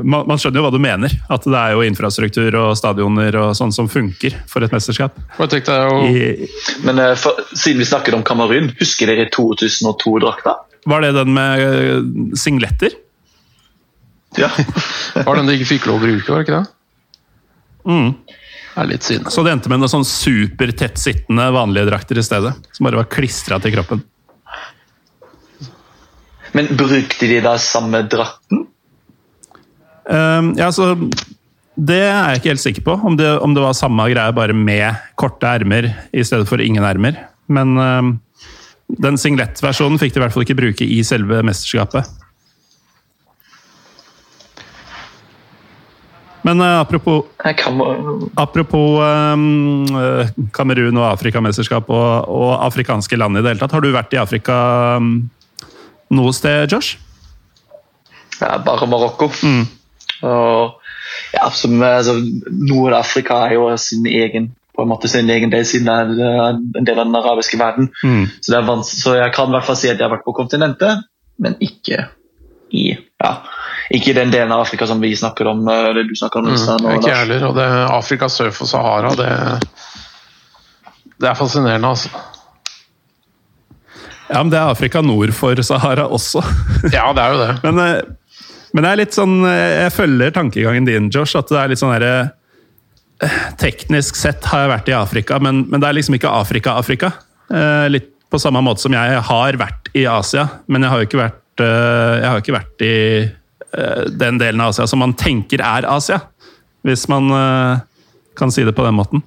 [SPEAKER 1] man, man skjønner jo hva du mener. At det er jo infrastruktur og stadioner og sånn som funker for et mesterskap.
[SPEAKER 2] Jeg tenkte jo,
[SPEAKER 1] I,
[SPEAKER 3] Men eh, for, siden vi snakket om Kamerun, husker dere 2002-drakta?
[SPEAKER 1] var det den med eh, singletter?
[SPEAKER 3] Ja. [LAUGHS]
[SPEAKER 2] var den de ikke fikk lov å bruke, var det ikke det?
[SPEAKER 1] Mm.
[SPEAKER 2] Det er litt synd.
[SPEAKER 1] Så det endte med noen sånn supertettsittende vanlige drakter i stedet. Som bare var klistra til kroppen.
[SPEAKER 3] Men brukte de da samme drakten?
[SPEAKER 1] Ehm, ja, så Det er jeg ikke helt sikker på. Om det, om det var samme greie, bare med korte ermer i stedet for ingen ermer. Men ehm, den singlettversjonen fikk de i hvert fall ikke bruke i selve mesterskapet. Men uh, apropos, apropos eh, Kamerun og Afrikamesterskap og, og afrikanske land i det hele tatt. Har du vært i Afrika ehm, noe sted, Josh?
[SPEAKER 3] ja, bare Marokko. Og, ja, som, altså, Nord-Afrika er jo sin egen på en måte sin egen del, siden det er en del av den arabiske verden. Så, det er så jeg kan i hvert fall si at jeg har vært på kontinentet, men ikke i ja, ikke i den delen av Afrika som vi snakker om. eller det du snakker om. Øystein, og
[SPEAKER 2] Ikke jeg heller. Og det Afrika sør for Sahara, det, det er fascinerende, altså.
[SPEAKER 1] Ja, men det er Afrika nord for Sahara også. [LAUGHS]
[SPEAKER 2] Ja, det er jo det.
[SPEAKER 1] Men, eh, men det er litt sånn eh, Jeg følger tankegangen din, Josh. At det er litt sånn derre eh, Teknisk sett har jeg vært i Afrika, men, men det er liksom ikke Afrika-Afrika. Litt på samme måte som jeg har vært i Asia, men jeg har jo ikke vært, jeg har jo ikke vært i den delen av Asia som man tenker er Asia. Hvis man kan si det på den måten.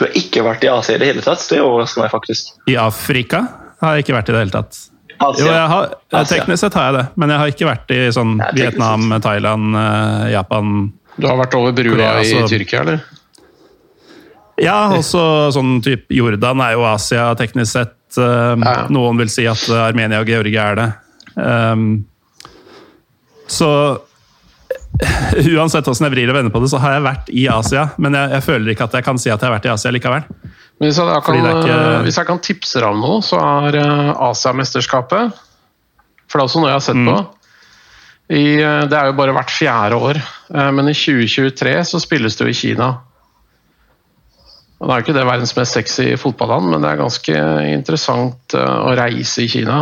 [SPEAKER 3] Du har ikke vært i Asia i det hele tatt. Det overrasker meg faktisk.
[SPEAKER 1] I Afrika har jeg ikke vært i det hele tatt.
[SPEAKER 3] Asia.
[SPEAKER 1] Jo, jeg har,
[SPEAKER 3] Asia.
[SPEAKER 1] teknisk sett har jeg det, men jeg har ikke vært i sånn
[SPEAKER 3] Ja, Vietnam,
[SPEAKER 1] Vietnam, Thailand, eh, Japan
[SPEAKER 2] Du har vært over brua
[SPEAKER 1] Korea, altså.
[SPEAKER 2] i Tyrkia, eller?
[SPEAKER 1] Ja, også sånn type Jordan er jo Asia teknisk sett. Um,
[SPEAKER 2] Ja.
[SPEAKER 1] Noen vil si at Armenia og Georgia er det. Um, så [LAUGHS] uansett hvordan jeg vrir og vender på det, så har jeg vært i Asia. Men jeg, jeg føler ikke at jeg kan si at jeg har vært i Asia likevel.
[SPEAKER 2] Hvis jeg, da kan,
[SPEAKER 1] ikke-
[SPEAKER 2] eh, hvis jeg kan tipse deg om noe, så er eh, Asiamesterskapet For det er også noe jeg har sett
[SPEAKER 1] Mm.
[SPEAKER 2] på. I, eh, det er jo bare hvert fjerde år, men i 2023 så spilles det jo i Kina. Og Det er jo ikke det verdens mest sexy fotballand, men det er ganske interessant å reise i Kina.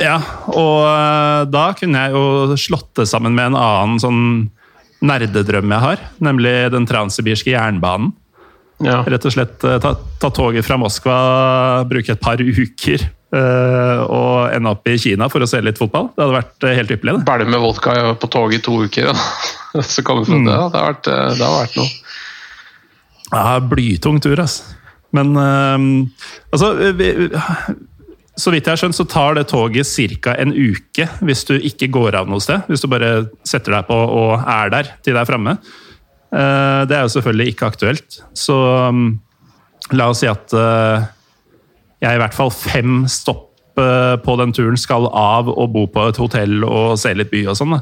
[SPEAKER 1] Ja, og uh, da kunne jeg jo slått det sammen med en annen sånn nerdedrøm jeg har. Nemlig den transsibirske jernbanen.
[SPEAKER 2] Ja.
[SPEAKER 1] Rett og slett eh, ta, ta toget fra Moskva, bruke et par uker øh, og ende opp i Kina for å se litt fotball. Det hadde vært eh, helt ypperlig. det.
[SPEAKER 2] Bælme med vodka på toget i to uker. Ja. [LAUGHS] Så kommer vi fra det. Det har, vært, eh, det har vært noe.
[SPEAKER 1] Ja, blytung tur, altså. Men øh, altså vi, Så vidt jeg har skjønt, så tar det toget ca. en uke hvis du ikke går av noe sted. Hvis du bare setter deg på og er der til det er framme. Eh, det er jo selvfølgelig ikke aktuelt. Så um, la oss si at eh, jeg i hvert fall fem stopp eh, på den turen skal av og bo på et hotell og se litt by og sånn.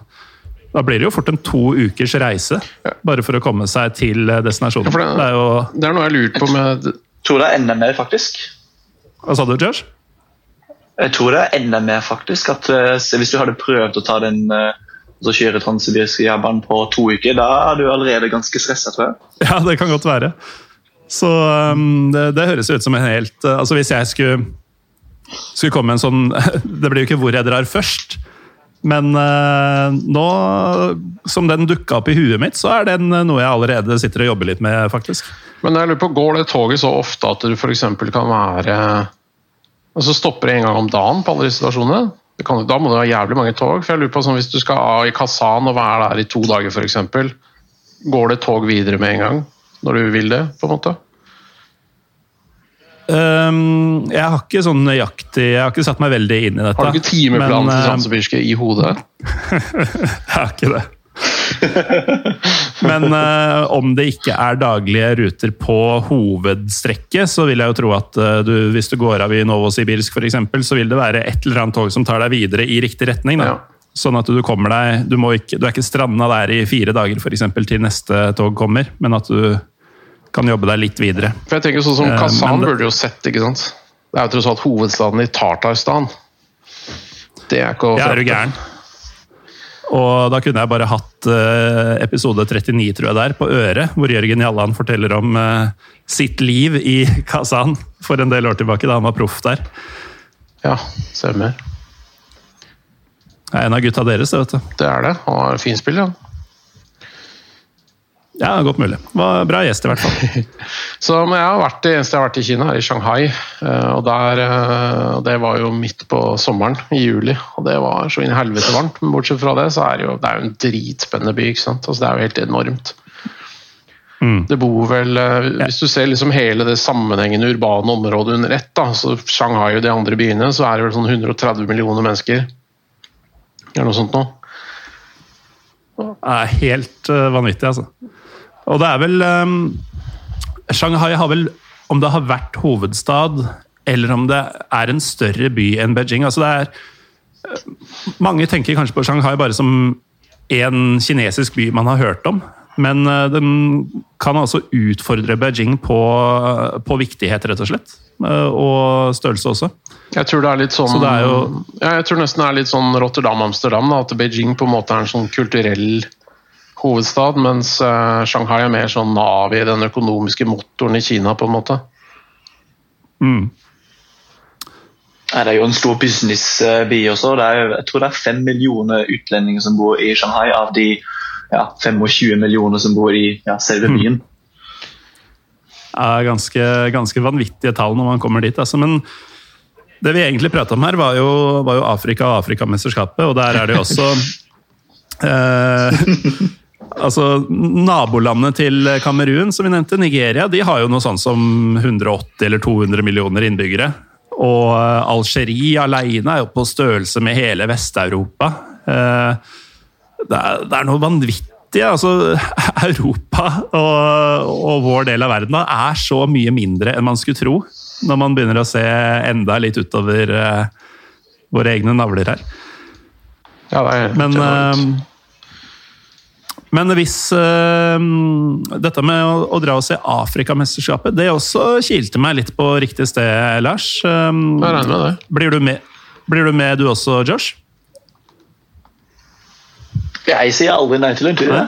[SPEAKER 1] Da. blir det jo fort en to ukers reise, bare for å komme seg til destinasjonen.
[SPEAKER 2] Ja, det-
[SPEAKER 1] det er jo
[SPEAKER 2] Det er noe jeg har lurt på med
[SPEAKER 3] tror det er enda mer, faktisk.
[SPEAKER 1] Hva sa du, Josh?
[SPEAKER 3] Jeg tror det er enda mer, faktisk. At eh, Hvis du hadde prøvd å ta den eh, altså kjøre transsibirske jernbanen på to uker, da er du allerede ganske stressa, tror jeg. [LAUGHS]
[SPEAKER 1] Ja, det kan godt være. Så um, det, det høres ut som en helt uh, Altså, hvis jeg skulle, skulle komme med en sånn [LAUGHS] Det blir jo ikke hvor jeg drar først. Men uh, nå som den dukka opp i huet mitt, så er den noe jeg allerede sitter og jobber litt med, faktisk.
[SPEAKER 2] Men jeg lurer på, går det toget så ofte at du f.eks. kan være Altså stopper det en gang om dagen på alle disse stasjonene? Det kan, da må det ha jævlig mange tog. for jeg lurer på sånn, Hvis du skal av i Kazan og være der i to dager f.eks., går det tog videre med en gang? Når du vil det, på en måte?
[SPEAKER 1] Um, jeg har ikke sånn nøyaktig Jeg har ikke satt meg veldig inn i dette.
[SPEAKER 2] Har du ikke timeplanen
[SPEAKER 1] men,
[SPEAKER 2] til Transsibirske i hodet? [LAUGHS]
[SPEAKER 1] Jeg har ikke det. [LAUGHS] Men uh, om det ikke er daglige ruter på hovedstrekket, så vil jeg jo tro at uh, du, hvis du går av i Novosibirsk f.eks., så vil det være et eller annet tog som tar deg videre i riktig retning. Da.
[SPEAKER 2] Ja.
[SPEAKER 1] Sånn at du kommer deg Du, må ikke, du er ikke stranda der i fire dager for eksempel, til neste tog kommer, men at du kan jobbe deg litt videre.
[SPEAKER 2] For jeg tenker sånn som
[SPEAKER 1] Eh,
[SPEAKER 2] Kazan
[SPEAKER 1] uh,
[SPEAKER 2] burde jo sett, ikke sant? Det er jo tross alt hovedstaden i Tartarstan. Det er ikke å
[SPEAKER 1] Ja, er du gæren? Og da kunne jeg bare hatt eh, episode 39, tror jeg det er, på øret, hvor Jørgen Jalland forteller om eh, sitt liv i [LAUGHS] Kazan for en del år tilbake, da han var proff der.
[SPEAKER 2] Ja, stemmer.
[SPEAKER 1] Det er en av gutta deres, det, vet du.
[SPEAKER 2] Det er det. Han har fin spill, ja.
[SPEAKER 1] Ja, godt mulig. Var bra gjest, i hvert fall. [LAUGHS]
[SPEAKER 2] Så men jeg har vært, Det eneste jeg har vært i Kina, er i Shanghai. eh, og der, eh, Det var jo midt på sommeren, i juli. og Det var så inn i helvete varmt. Men bortsett fra det, så er det jo, det er jo en dritspennende by. ikke sant? Altså, Det er jo helt enormt.
[SPEAKER 1] Mm.
[SPEAKER 2] Det bor vel eh, Hvis du ser liksom hele det sammenhengende urbane området under ett, da, så Shanghai og de andre byene, så er det vel sånn 130 millioner mennesker. Eller noe sånt noe.
[SPEAKER 1] Det er helt vanvittig, altså. Og det er vel um, Shanghai har vel, om det har vært hovedstad, eller om det er en større by enn Beijing altså det er eh, Mange tenker kanskje på Shanghai bare som en kinesisk by man har hørt om. Men eh, den kan altså utfordre Beijing på, på viktighet, rett og slett. Eh, Og størrelse også.
[SPEAKER 2] Jeg tror det er litt sånn
[SPEAKER 1] Så det er jo-
[SPEAKER 2] ja, Jeg tror nesten det er litt sånn Rotterdam-Amsterdam. At Beijing på en måte er en sånn kulturell hovedstad, mens eh, Shanghai er mer sånn nav i den økonomiske motoren i Kina, på en måte.
[SPEAKER 1] Mm.
[SPEAKER 3] Nei, Det er jo en stor businessby også. Det er, jeg tror det er fem millioner utlendinger som bor i Shanghai, av de ja, 25 millioner som bor i ja, selve byen.
[SPEAKER 1] Det er ganske, ganske vanvittige tall når man kommer dit. Altså. Men det vi egentlig prata om her, var jo, var jo Afrika og Afrikamesterskapet, og der er det jo også [LAUGHS] eh, Altså, Nabolandet til Kamerun, som vi nevnte, Nigeria, de har jo noe sånn som 180 eller 200 millioner innbyggere. Og eh, Algerie alene er jo på størrelse med hele Vest-Europa. Eh, det er, det er noe vanvittig. Altså, [LAUGHS] Europa og, og vår del av verden da, er så mye mindre enn man skulle tro, når man begynner å se enda litt utover eh, våre egne navler her.
[SPEAKER 2] Ja, det er
[SPEAKER 1] Men,
[SPEAKER 2] enormt.
[SPEAKER 1] Men hvis uh, dette med å, å dra og se Afrikamesterskapet, det også kilte meg litt på riktig sted, Lars. Um,
[SPEAKER 2] jeg regner med det.
[SPEAKER 1] blir, du med, blir du med du også, Josh?
[SPEAKER 3] Jeg sier aldri nei til en tur. Ja.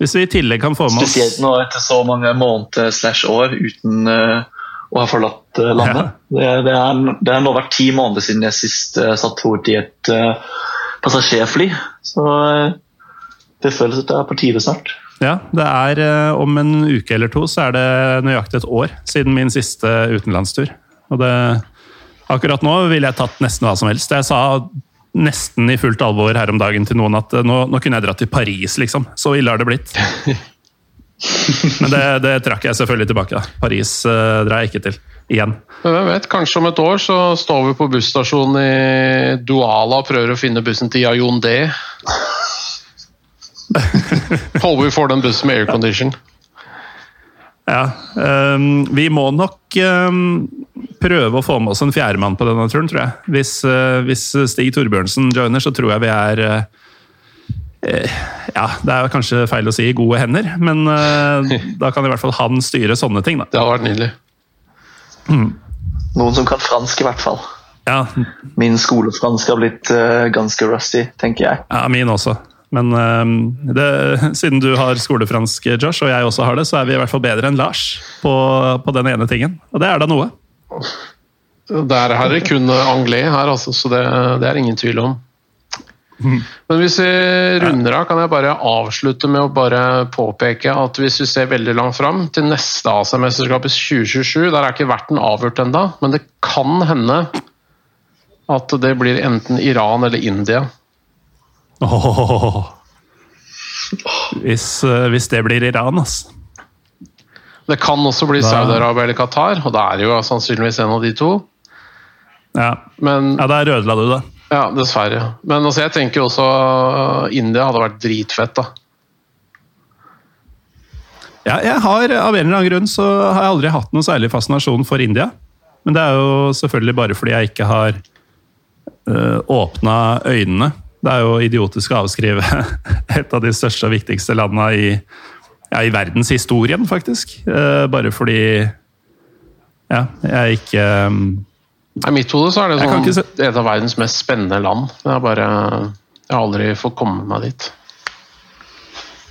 [SPEAKER 1] Hvis vi i tillegg kan få med oss
[SPEAKER 3] Spesielt nå etter så mange måneder slash år uten uh, å ha forlatt uh, landet. Det, det, er, det har nå vært ti måneder siden jeg sist uh, satt fot i et passasjerfly. Så det føles at det er på tide snart.
[SPEAKER 1] Ja, det er eh, om en uke eller to så er det nøyaktig et år siden min siste utenlandstur. Og det, akkurat nå ville jeg tatt nesten hva som helst. Jeg sa nesten i fullt alvor her om dagen til noen at eh, nå, nå kunne jeg dratt til Paris, liksom. Så ille har det blitt. [LAUGHS] Men det, det trakk jeg selvfølgelig tilbake. da. Paris eh, drar jeg ikke til igjen.
[SPEAKER 2] Men hvem vet, kanskje om et år så står vi på busstasjonen i Douala og prøver å finne bussen til Yaoundé. [LAUGHS] Håper vi får den bussen med aircondition.
[SPEAKER 1] Ja, Um, Vi må nok um, prøve å få med oss en fjerdemann på denne turen, tror jeg. Hvis, uh, hvis Stig Torbjørnsen joiner, så tror jeg vi er eh, eh, Ja, det er kanskje feil å si i gode hender, men [LAUGHS] da kan i hvert fall han styre sånne ting, da.
[SPEAKER 2] Det hadde vært nydelig.
[SPEAKER 3] Noen som kan fransk, i hvert fall.
[SPEAKER 1] Ja,
[SPEAKER 3] Min skolefransk har blitt uh, ganske rusty, tenker jeg.
[SPEAKER 1] ja min også. Men ehm, det, siden du har skolefransk, Josh, og jeg også har det, så er vi i hvert fall bedre enn Lars på, på den ene tingen. Og det er da noe.
[SPEAKER 2] Der er det kun anglais her, altså, så det, det er ingen tvil om. Men hvis vi runder av, kan jeg bare avslutte med å bare påpeke at hvis vi ser veldig langt fram, til neste Asia-mesterskap i 2027 Der er ikke verten avgjort ennå, men det kan hende At det blir enten Iran eller India.
[SPEAKER 1] Åh. Hvis, eh, hvis det blir Iran, altså.
[SPEAKER 2] Det kan også bli Saudi-Arabia eller Qatar, og det er jo sannsynligvis en av de to.
[SPEAKER 1] Ja.
[SPEAKER 2] Men
[SPEAKER 1] ja, der ødela du det.
[SPEAKER 2] ja, dessverre. Men altså, jeg tenker også uh, India hadde vært dritfett, da.
[SPEAKER 1] Ja, jeg har, Av en eller annen grunn så har jeg aldri hatt noen særlig fascinasjon for India. Men det er jo selvfølgelig bare fordi jeg ikke har øh, åpna øynene. Det er jo idiotisk å avskrive [LAUGHS] et av de største og viktigste landene i, ja, i verdenshistorien, faktisk. Uh, bare fordi ja, jeg ikke um,
[SPEAKER 2] I mitt hode så er det sånn,
[SPEAKER 1] se-
[SPEAKER 2] et av verdens mest spennende land. Jeg er bare Jeg har aldri fått komme meg dit.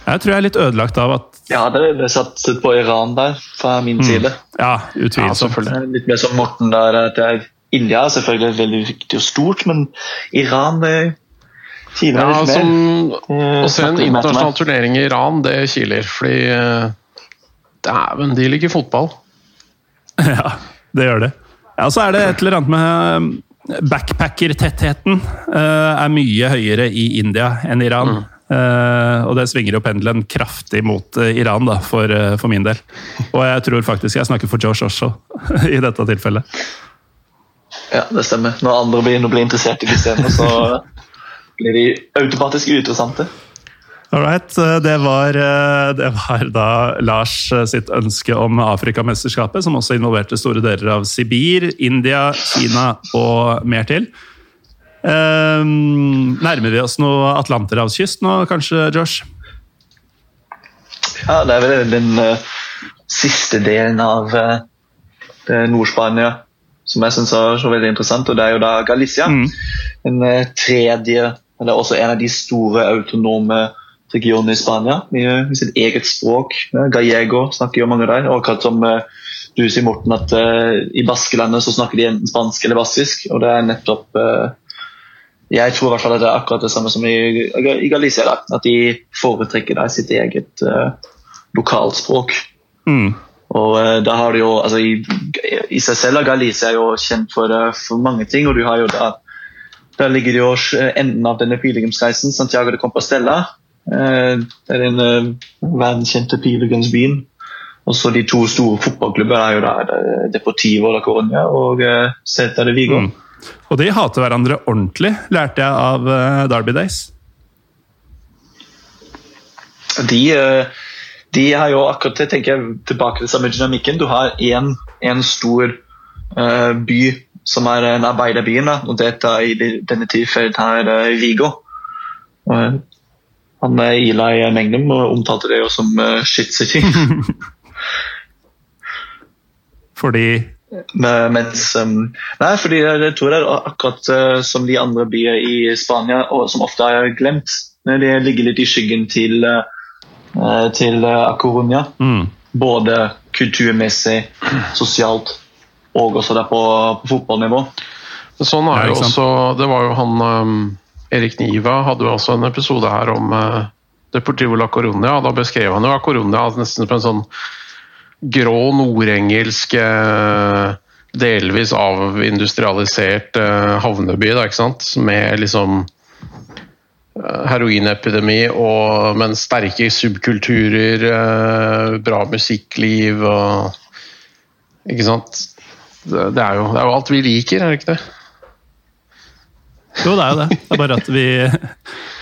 [SPEAKER 1] Jeg tror jeg er litt ødelagt av at
[SPEAKER 3] Ja, det er satset på Iran der, fra min side.
[SPEAKER 1] Ja,
[SPEAKER 2] Ja,
[SPEAKER 1] utvilsomt.
[SPEAKER 2] Ja,
[SPEAKER 3] Litt mer som Morten der, at det er India er selvfølgelig veldig viktig og stort, men Iran det kiler
[SPEAKER 2] Ja,
[SPEAKER 3] litt
[SPEAKER 2] som,
[SPEAKER 3] mer. Eh,
[SPEAKER 2] å se en internasjonal turnering i Iran, det kiler. Fordi eh, Dæven, de liker fotball. [LAUGHS]
[SPEAKER 1] Ja, det gjør det. Ja, så er det et eller annet med um, Backpackertettheten uh, er mye høyere i India enn Iran. Eh, og det svinger jo pendelen kraftig mot uh, Iran, da, for, eh, for min del. Og jeg tror faktisk jeg snakker for Josh også, [LAUGHS] i dette tilfellet.
[SPEAKER 3] Ja, det stemmer. Når andre begynner å bli interessert i systemet, så blir de automatisk uinteressante.
[SPEAKER 1] Alright, eh, det var, eh, det var da Lars eh, sitt ønske om Afrikamesterskapet, som også involverte store deler av Sibir, India, Kina og mer til. Um, nærmer vi oss noe Atlanterhavskyst nå, kanskje, Josh?
[SPEAKER 3] Ja, det er vel den uh, siste delen av uh, Nord-Spania som jeg syns er så veldig interessant, og det er jo da Galicia. Den uh, tredje, eller også en av de store autonome regionene i Spania, med, sitt eget språk. Gallego snakker jo mange der. og akkurat som eh, du sier, Morten, at uh, i Baskelandet så snakker de enten spansk eller baskisk, og det er nettopp uh, jeg tror i hvert fall at det er akkurat det samme som i, i Galicia. Da, at de foretrekker da sitt eget uh, lokalspråk.
[SPEAKER 1] Mm.
[SPEAKER 3] Og da har du jo, altså i, i seg selv er Galicia jo kjent for, for mange ting. og du har jo da Der ligger jo uh, enden av denne pilegrimsreisen, Santiago de Compostela. Uh, det er den uh, verdenskjente pilegrimsbyen. Og så de to store fotballklubber er jo der, er Deportivo da Coruña og Celta de Vigo.
[SPEAKER 1] Mm. Og de hater hverandre ordentlig, lærte jeg av eh, Derby Days.
[SPEAKER 3] De, eh, de har jo akkurat det, tenker jeg, tilbake til samme dynamikken. Du har én stor eh, by som er en arbeiderby, da, og dette er i denne tilfellet her uh, Vigo. Og, han uh, Eli Magnum omtalte det jo som uh, shit city.
[SPEAKER 1] Fordi
[SPEAKER 3] Mens Nei, fordi jeg, tror det er akkurat som de andre byer i Spania, som ofte er glemt. De ligger litt i skyggen til, til uh, A
[SPEAKER 1] mm.
[SPEAKER 3] Både kulturmessig, sosialt og også det på, på fotballnivå.
[SPEAKER 2] Sånn
[SPEAKER 1] Ja,
[SPEAKER 2] er jo også Det var jo han um, Erik Niva hadde jo også en episode her om uh, Deportivo la Coruña. Da beskrev han jo La Coruña nesten på en sånn grå nordengelsk uh, delvis avindustrialisert uh, havneby, da, ikke sant? Med liksom uh, heroinepidemi, og, men sterke subkulturer, uh, bra musikkliv og Ikke sant? Det, er jo, det er jo alt vi liker, er det ikke det?
[SPEAKER 1] Jo, det er jo det. Det er bare at vi,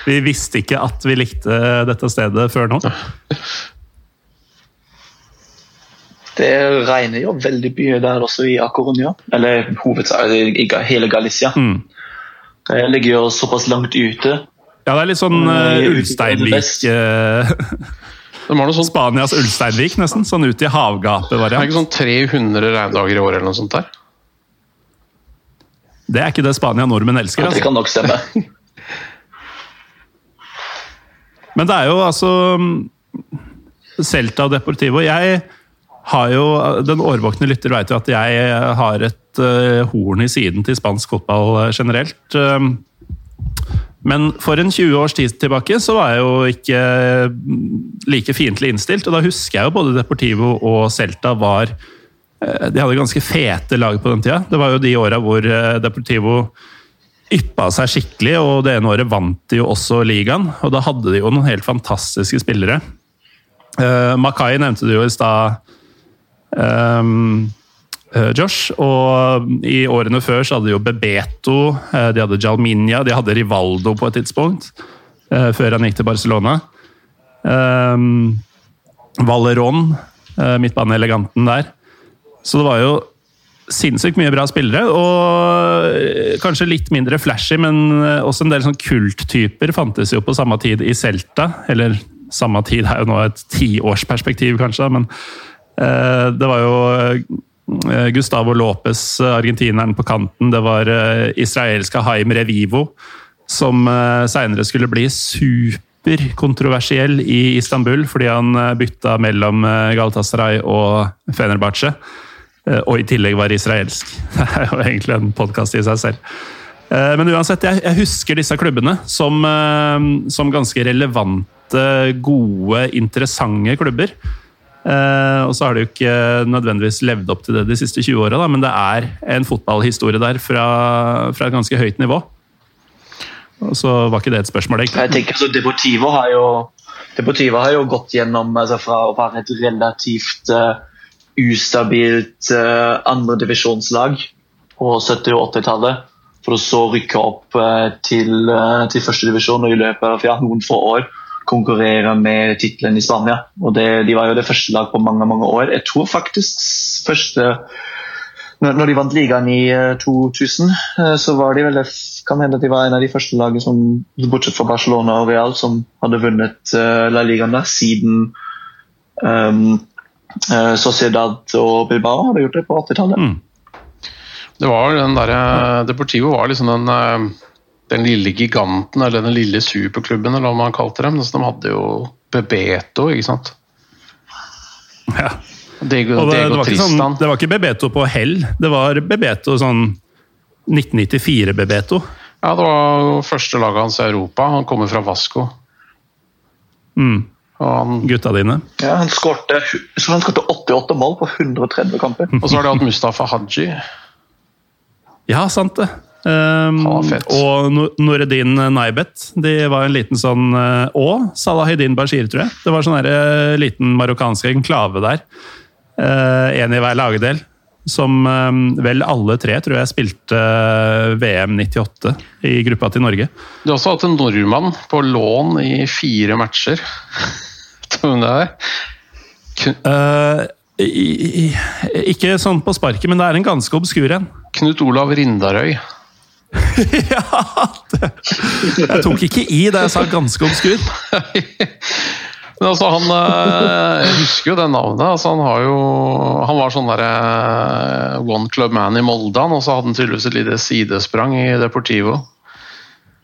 [SPEAKER 1] vi visste ikke at vi likte dette stedet før nå.
[SPEAKER 3] Det regner jo veldig mye der også i A Eller hovedsaken i hele Galicia.
[SPEAKER 1] Mm.
[SPEAKER 3] Det ligger jo såpass langt ute.
[SPEAKER 1] Ja, det er litt sånn uh,
[SPEAKER 3] ulsteinlik i
[SPEAKER 1] Ulsteinvik eh,
[SPEAKER 2] De har noe sånt,
[SPEAKER 1] Spanias Ulsteinvik, nesten. Sånn ut i
[SPEAKER 2] det er
[SPEAKER 1] havgapet-variant.
[SPEAKER 2] ikke sånn 300 regndager i året eller noe sånt der?
[SPEAKER 1] Det er ikke det Spania nordmenn elsker.
[SPEAKER 3] Det
[SPEAKER 1] Altså.
[SPEAKER 3] kan nok stemme.
[SPEAKER 1] Men det er jo altså Celta og Deportivo Jeg har jo Den årvåkne lytter vet jo at jeg har et eh, horn i siden til spansk fotball eh, generelt. Men for en 20 års tid tilbake så var jeg jo ikke like fiendtlig innstilt. Og da husker jeg jo både Deportivo og Celta var eh, De hadde ganske fete lag på den tida. Det var jo de åra hvor eh, Deportivo yppa seg skikkelig, og det ene året vant de jo også ligaen. Og da hadde de jo noen helt fantastiske spillere. Uh, Makai nevnte du jo i stad, um, Josh. Og i årene før så hadde de jo Bebeto, uh, de hadde Jalminia, de hadde Rivaldo på et tidspunkt. før han gikk til Barcelona. Um, Valeron, midtbaneeleganten der. Så det var jo sinnssykt mye bra spillere, og kanskje litt mindre flashy, men også en del sånn kulttyper fantes jo på samme tid i Celta. Eller samme tid er jo nå et tiårsperspektiv, kanskje, men eh, det var jo eh, Gustavo Lopez, argentineren på kanten. Det var eh, israelske Haim Revivo, som eh, seinere skulle bli superkontroversiell i Istanbul fordi han eh, bytta mellom eh, Galatasaray og Fenerbahçe. Eh, og i tillegg var israelsk. [LAUGHS] Det er jo egentlig en podkast i seg selv. Eh, men uansett, jeg, husker disse klubbene som, eh, som ganske relevante, gode, interessante klubber. Og så har de jo ikke nødvendigvis levd opp til det de siste 20 åra, men det er en fotballhistorie der fra, fra, et ganske høyt nivå. Og så var ikke det et spørsmål,
[SPEAKER 3] egentlig. Jeg tenker altså, Deportivo har jo, Deportivo har jo gått gjennom altså, fra å være et relativt uh, ustabilt uh, andredivisjonslag på 70- og 80-tallet. For å så rykke opp uh, til, uh, til førstedivisjon i løpet av ja, noen få år konkurrere med tittelen i Spania. Og det, De var jo det første lag på mange mange år. Jeg tror faktisk første når de vant ligaen i 2000, så var de vel kan hende at de var en av de første lagene som, bortsett fra Barcelona og Real, som hadde vunnet La Ligaen da, siden um, Eh, Sociedad og Bilbao hadde gjort det på 80-tallet. Mm.
[SPEAKER 2] Det var den der, Deportivo var liksom den, eh, den lille giganten, eller den lille superklubben, eller hva man kalte dem. Så de hadde jo Bebeto, ikke sant?
[SPEAKER 1] Ja. Diego, det, Diego det, var sånn, det, var ikke Bebeto på hell, det var Bebeto sånn 1994 Bebeto.
[SPEAKER 2] Ja, det var første laget hans i Europa. Han kommer fra Vasco.
[SPEAKER 1] Mm. Han, Gutta dine?
[SPEAKER 3] Ja, Han skårte 88 mål på 130 kamper.
[SPEAKER 2] Og så har de hatt Mustafa Haji.
[SPEAKER 1] Ja, sant det. Um, og Noreddin Naibet. De var en liten sånn uh, Og Salahedin Bashir, tror jeg. Det var sånn en liten marokkansk enklave der. Uh, en i hver lagdel. Som um, vel alle tre, tror jeg, spilte VM 98 i gruppa til Norge.
[SPEAKER 2] Du har også hatt en nordmann på lån i fire matcher. [LAUGHS] om det er?
[SPEAKER 1] Uh, i, i, ikke sånn på sparket, men det er en ganske obskur en.
[SPEAKER 2] Knut Olav Rindarøy. [LAUGHS]
[SPEAKER 1] ja! Det. Jeg tok ikke i da jeg sa ganske obskur. [LAUGHS]
[SPEAKER 2] Men altså, han eh, Jeg husker jo det navnet. Altså, han, har jo, han var sånn derre eh, one club man i Molde, og så hadde han tydeligvis et lite sidesprang i Deportivo.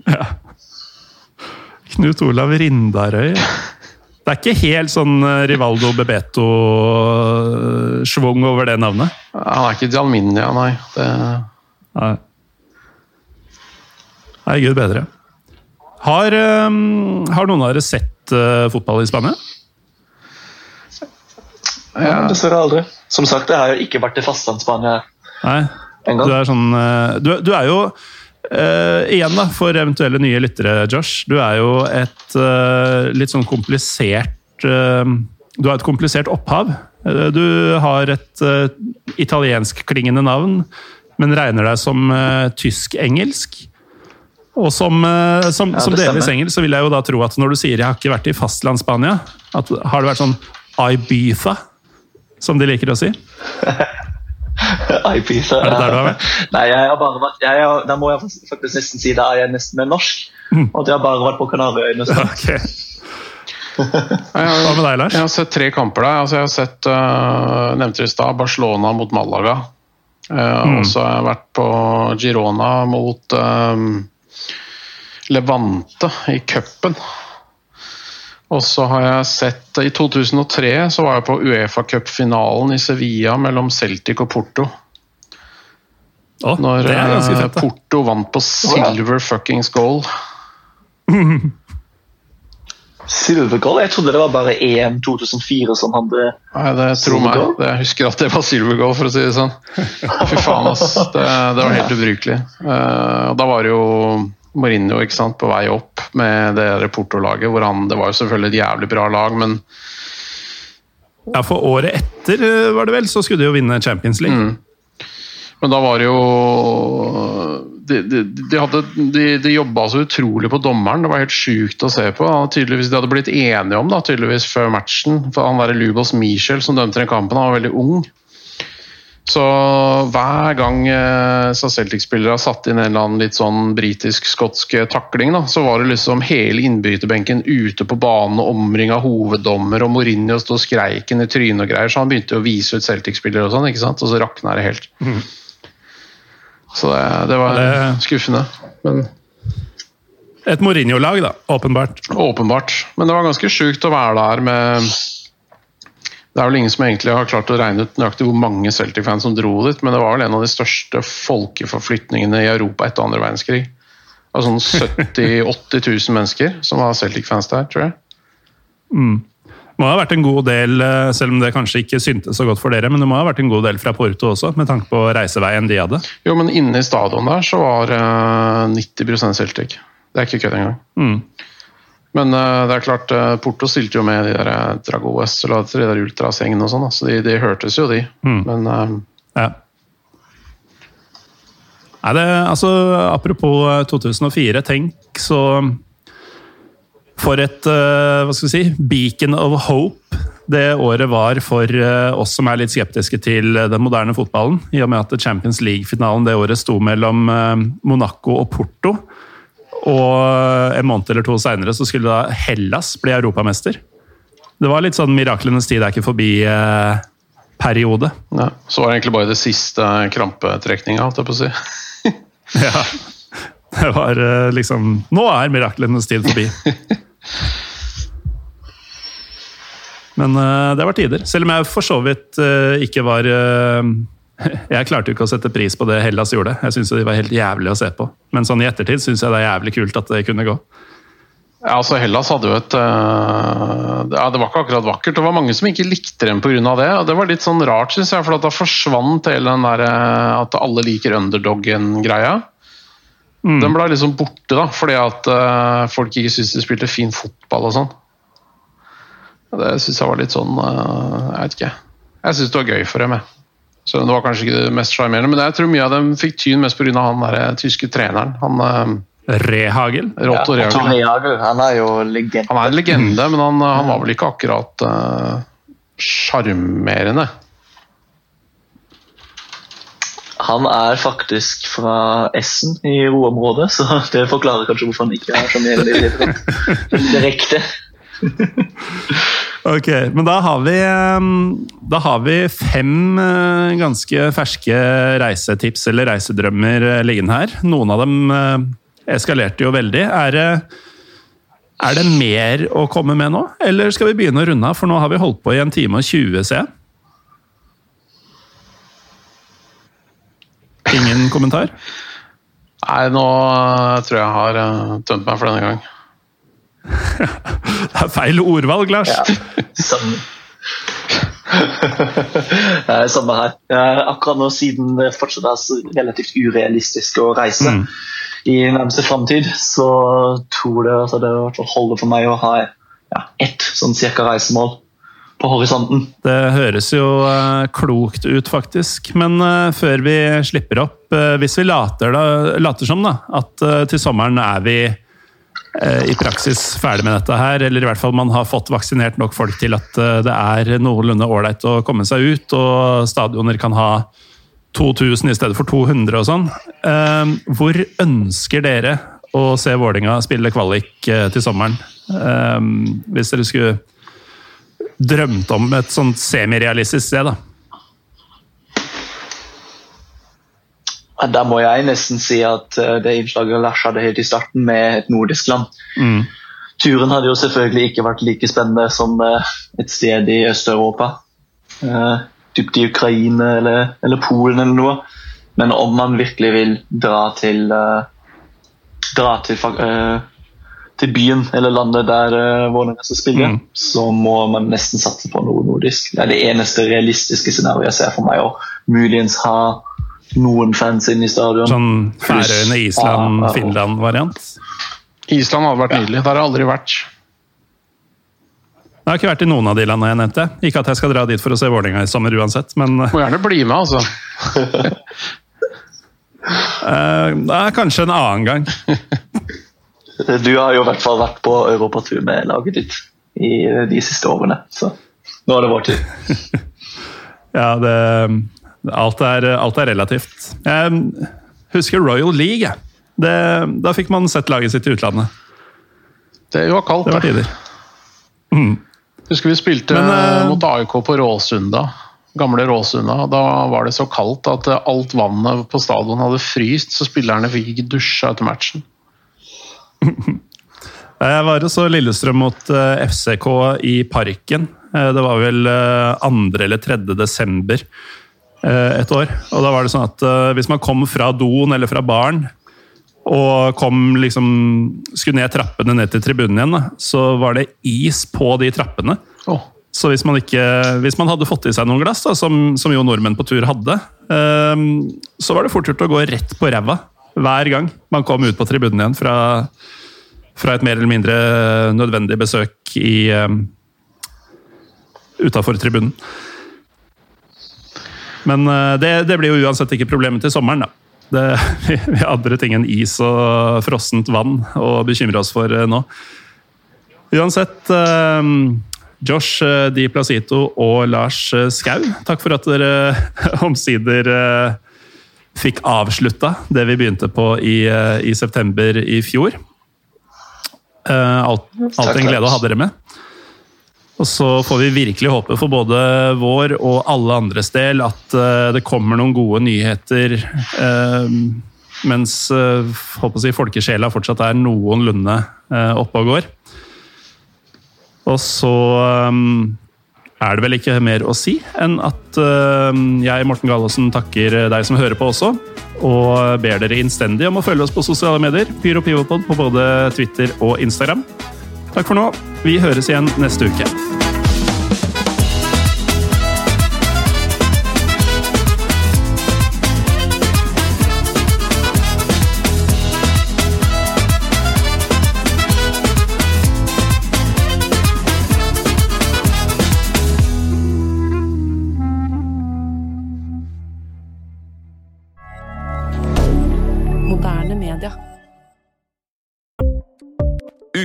[SPEAKER 1] Ja. Knut Olav Rindarøy. Det er ikke helt sånn eh, Rivaldo Bebeto-schwung over det navnet?
[SPEAKER 2] Han er ikke Jalminia, nei. Det...
[SPEAKER 1] Nei. Nei, gud bedre. Har, um, har, noen av dere sett uh, fotball i Spania?
[SPEAKER 3] Ja, Dessverre aldri. Som sagt, jeg har jo ikke vært i fastlandsspania
[SPEAKER 1] engang. Du er, sånn, uh, du, du er jo Uh, igjen, da, for eventuelle nye lyttere, Josh. Du er jo et uh, litt sånn komplisert uh, Du har et komplisert opphav. du har et italienskklingende navn, men regner deg som tysk-engelsk. Og som, som, ja, som delvis engelsk, så vil jeg jo da tro at når du sier 'jeg har ikke vært i fastlandsspania, har det vært sånn Ibiza, som de liker å si? [LAUGHS]
[SPEAKER 3] Ibiza.
[SPEAKER 1] Er det der du har vært?
[SPEAKER 3] Nei, jeg har bare vært jeg har, Da må jeg faktisk nesten si det er jeg nesten med norsk. Mm. Og at jeg har bare vært på Kanariøyene.
[SPEAKER 1] Okay. [LAUGHS] Hva med deg, Lars?
[SPEAKER 2] Jeg har sett tre kamper der. Altså, jeg har sett, uh, nevnte i stad, Barcelona mot Malaga. Uh, mm. Og så har jeg vært på Girona mot um, Levante i cupen. Og så har jeg sett I 2003 så var jeg på Uefa-cupfinalen i Sevilla mellom Celtic og Porto.
[SPEAKER 1] Oh, Når fett,
[SPEAKER 2] eh, Porto vant på silver fuckings goal. [LAUGHS]
[SPEAKER 3] Silvergold? Jeg trodde det var bare EM 2004 som hadde
[SPEAKER 2] Nei, det tror meg. Jeg husker at det var silvergold, for å si det sånn. Fy faen, ass. Det, det var helt ubrukelig. Uh, da var det jo Mourinho ikke sant, på vei opp med det der Porto-laget. hvor han, Det var jo selvfølgelig et jævlig bra lag, men
[SPEAKER 1] Ja, For året etter eh, var det vel, så skulle de jo vinne Champions League.
[SPEAKER 2] Men da var det jo De, de, de, de, jobba så utrolig på dommeren. Det var helt sjukt å se på. Tydeligvis, de hadde blitt enige om da, tydeligvis før matchen. For han der Lubos Michel som dømte den kampen, han var veldig ung. Så hver gang eh, Celtic-spillere satt inn en eller annen litt sånn britisk-skotsk takling, da, så var det liksom hele innbytterbenken ute på banen og omringa hoveddommer, og Mourinho sto og skreik i trynet og greier, så han begynte å vise ut Celtic-spillere og sånn, ikke sant, og så rakna det helt. Så det, det var
[SPEAKER 1] Det-
[SPEAKER 2] skuffende. Men
[SPEAKER 1] Et Mourinho-lag, da, åpenbart.
[SPEAKER 2] Åpenbart. Men det var ganske sjukt å være der med Det er vel ingen som egentlig har klart å regne ut nøyaktig hvor mange Celtic-fans som dro dit, men det var vel en av de største folkeforflytningene i Europa etter andre verdenskrig. Det var sånn 70 000-80 000 mennesker som var Celtic-fans der, tror jeg.
[SPEAKER 1] Må ha vært en god del, eh, selv om det kanskje ikke syntes så godt for dere, men det må ha vært en god del fra Porto også, med tanke på reiseveien de hadde.
[SPEAKER 2] Jo, men inne i stadion der så var eh, 90% Celtic. Det er ikke kødd engang.
[SPEAKER 1] Mm.
[SPEAKER 2] Men eh, det er klart, eh, Porto stilte jo med de der Dragoes eller de der Ultras-gjengene og sånn, så de, de hørtes jo, de.
[SPEAKER 1] Mm.
[SPEAKER 2] Men um...
[SPEAKER 1] Ja. Nei, det, altså, apropos eh, 2004, tenk så For et eh, hva skal vi si, beacon of hope det året var for eh, oss som er litt skeptiske til den moderne fotballen. I og med at Champions League-finalen det året sto mellom eh, Monaco og Porto. Og en måned eller to seinere skulle da Hellas bli europamester. Det var litt sånn miraklenes tid er ikke forbi-periode.
[SPEAKER 2] ja, så var det egentlig bare det siste krampetrekninga, holdt jeg på å si. [LAUGHS]
[SPEAKER 1] Ja. [LAUGHS] Det var eh, liksom Nå er miraklenes tid forbi. [LAUGHS] Men eh, det var tider. Selv om jeg for så vidt eh, ikke var [LAUGHS] Jeg klarte jo ikke å sette pris på det Hellas gjorde. Jeg syns de var helt jævlig å se på. Men sånn i ettertid syns jeg det er jævlig kult at det kunne gå.
[SPEAKER 2] Ja, altså Hellas hadde jo et ja, Det var ikke akkurat vakkert. Det var mange som ikke likte dem pga. det. og Det var litt sånn rart, syns jeg. For da forsvant hele den der at alle liker underdoggen-greia. Den ble liksom borte, da, fordi at uh, folk ikke syntes de spilte fin fotball og sånn. Det syns jeg var litt sånn uh, Jeg vet ikke. Jeg syns det var gøy for dem, jeg. Så det var kanskje ikke det mest sjarmerende, men jeg tror mye av dem fikk tyn mest pga. han der øh, tyske treneren. Han uh,
[SPEAKER 1] Rehagel.
[SPEAKER 3] Ja,
[SPEAKER 2] Reagel.
[SPEAKER 3] Tom Hagel, han er jo legende.
[SPEAKER 2] Han er en legende, men han, han var vel ikke akkurat eh, sjarmerende.
[SPEAKER 3] Han er faktisk fra Essen i roområdet, så det forklarer kanskje hvorfor han ikke er så tatt. direkte. [LAUGHS]
[SPEAKER 1] Ok, men da har vi, eh, da har vi fem eh, ganske ferske reisetips eller reisedrømmer eh, liggende her. Noen av dem eh, eskalerte jo veldig. Er det, er det mer å komme med nå, eller skal vi begynne å runde av? For nå har vi holdt på i en time og 20, ser jeg. Ingen kommentar?
[SPEAKER 2] Nei, nå tror jeg jeg har eh, tømt meg for denne gang. [LAUGHS]
[SPEAKER 1] Det er feil ordvalg, Lars.
[SPEAKER 3] Ja, Samme. [LAUGHS] Nei, samme her. Akkurat nå, siden det fortsatt er relativt urealistisk å reise i nærmeste framtid, så tror jeg altså, det fall holder for meg å ha ja, ett sånn cirka reisemål på horisonten.
[SPEAKER 1] Det høres jo eh, klokt ut, faktisk. Men eh, før vi slipper opp, eh, hvis vi later, da, later som da, at til sommeren er vi i praksis ferdig med dette her, eller i hvert fall man har fått vaksinert nok folk til at det er noenlunde ålreit å komme seg ut, og stadioner kan ha 2000 i stedet for 200 og sånn. Hvor ønsker dere å se Vålinga spille kvalik til sommeren? Hvis dere skulle drømt om et sånt semirealistisk sted, da.
[SPEAKER 3] Da må jeg nesten si at eh, det innslaget Lars hadde helt i starten med et nordisk land.
[SPEAKER 1] Mm.
[SPEAKER 3] Turen hadde jo selvfølgelig ikke vært like spennende som eh, et sted i Øst-Europa. Eh, Dypt i Ukraina eller, eller Polen eller noe. Men om man virkelig vil dra til uh, Dra til, eh, til byen eller landet der uh, Vålerenga skal spille,
[SPEAKER 1] Mm.
[SPEAKER 3] så må man nesten satse på noe nordisk. Det er det eneste realistiske scenarioet jeg ser for meg. Og muligens ha noen fans inne i stadion.
[SPEAKER 1] Sånn Færøyene, Island,
[SPEAKER 3] Ja, ja.
[SPEAKER 1] Finland-variant.
[SPEAKER 2] Island hadde vært nydelig. Der har jeg aldri vært.
[SPEAKER 1] Jeg har ikke vært i noen av de landene jeg nevnte. Ikke at jeg skal dra dit for å se Vålerenga i sommer uansett, men
[SPEAKER 2] Må gjerne bli med, altså.
[SPEAKER 1] uh, [LAUGHS] det er kanskje en annen gang. [LAUGHS]
[SPEAKER 3] Du har jo i hvert fall vært på europatur med laget ditt i de siste årene, så nå er det vår tur. [LAUGHS]
[SPEAKER 1] Ja, det, alt, er, alt er relativt. Jeg husker Royal League. Det, da fikk man sett laget sitt i utlandet.
[SPEAKER 2] Det var kaldt.
[SPEAKER 1] Det var tider. Mm.
[SPEAKER 2] Husker vi spilte
[SPEAKER 1] Men, eh,
[SPEAKER 2] mot AIK på Råsunda. Gamle Råsunda. Da var det så kaldt at alt vannet på stadion hadde fryst, så spillerne fikk ikke dusja etter matchen.
[SPEAKER 1] Jeg var og så Lillestrøm mot eh, FCK i Parken. Eh, Det var vel eh, 2. eller 3. desember eh, et år. Og da var det sånn at eh, hvis man kom fra doen eller fra baren og kom liksom, skulle ned trappene ned til tribunen igjen, da, så var det is på de trappene.
[SPEAKER 2] Oh.
[SPEAKER 1] Så hvis man, ikke, hvis man hadde fått i seg noen glass, da, som, som jo nordmenn på tur hadde, eh, så var det fort gjort å gå rett på ræva hver gang man kom ut på tribunen igjen fra, fra et mer eller mindre nødvendig besøk i um, utafor tribunen. Men uh, det, det blir jo uansett ikke problemet til sommeren, da. Det, [LAUGHS] vi, har andre ting enn is og frossent vann å bekymre oss for uh, nå. Uansett eh, Josh eh, Di Placito og Lars Skau, takk for at dere [LAUGHS] omsider fikk avslutta det vi begynte på i, eh, i september i fjor. Eh, alt, alltid en glede å ha dere med. Og så får vi virkelig håpe for både vår og alle andres del at eh, det kommer noen gode nyheter mens håper si, folkesjela fortsatt er noenlunde oppe og går. Og så um, er det vel ikke mer å si enn at uh, jeg, Morten Gallosen, takker deg som hører på også. Og ber dere innstendig om å følge oss på sosiale medier. Pyro Pivopod på både Twitter og Instagram. Takk for nå. Vi høres igjen neste uke.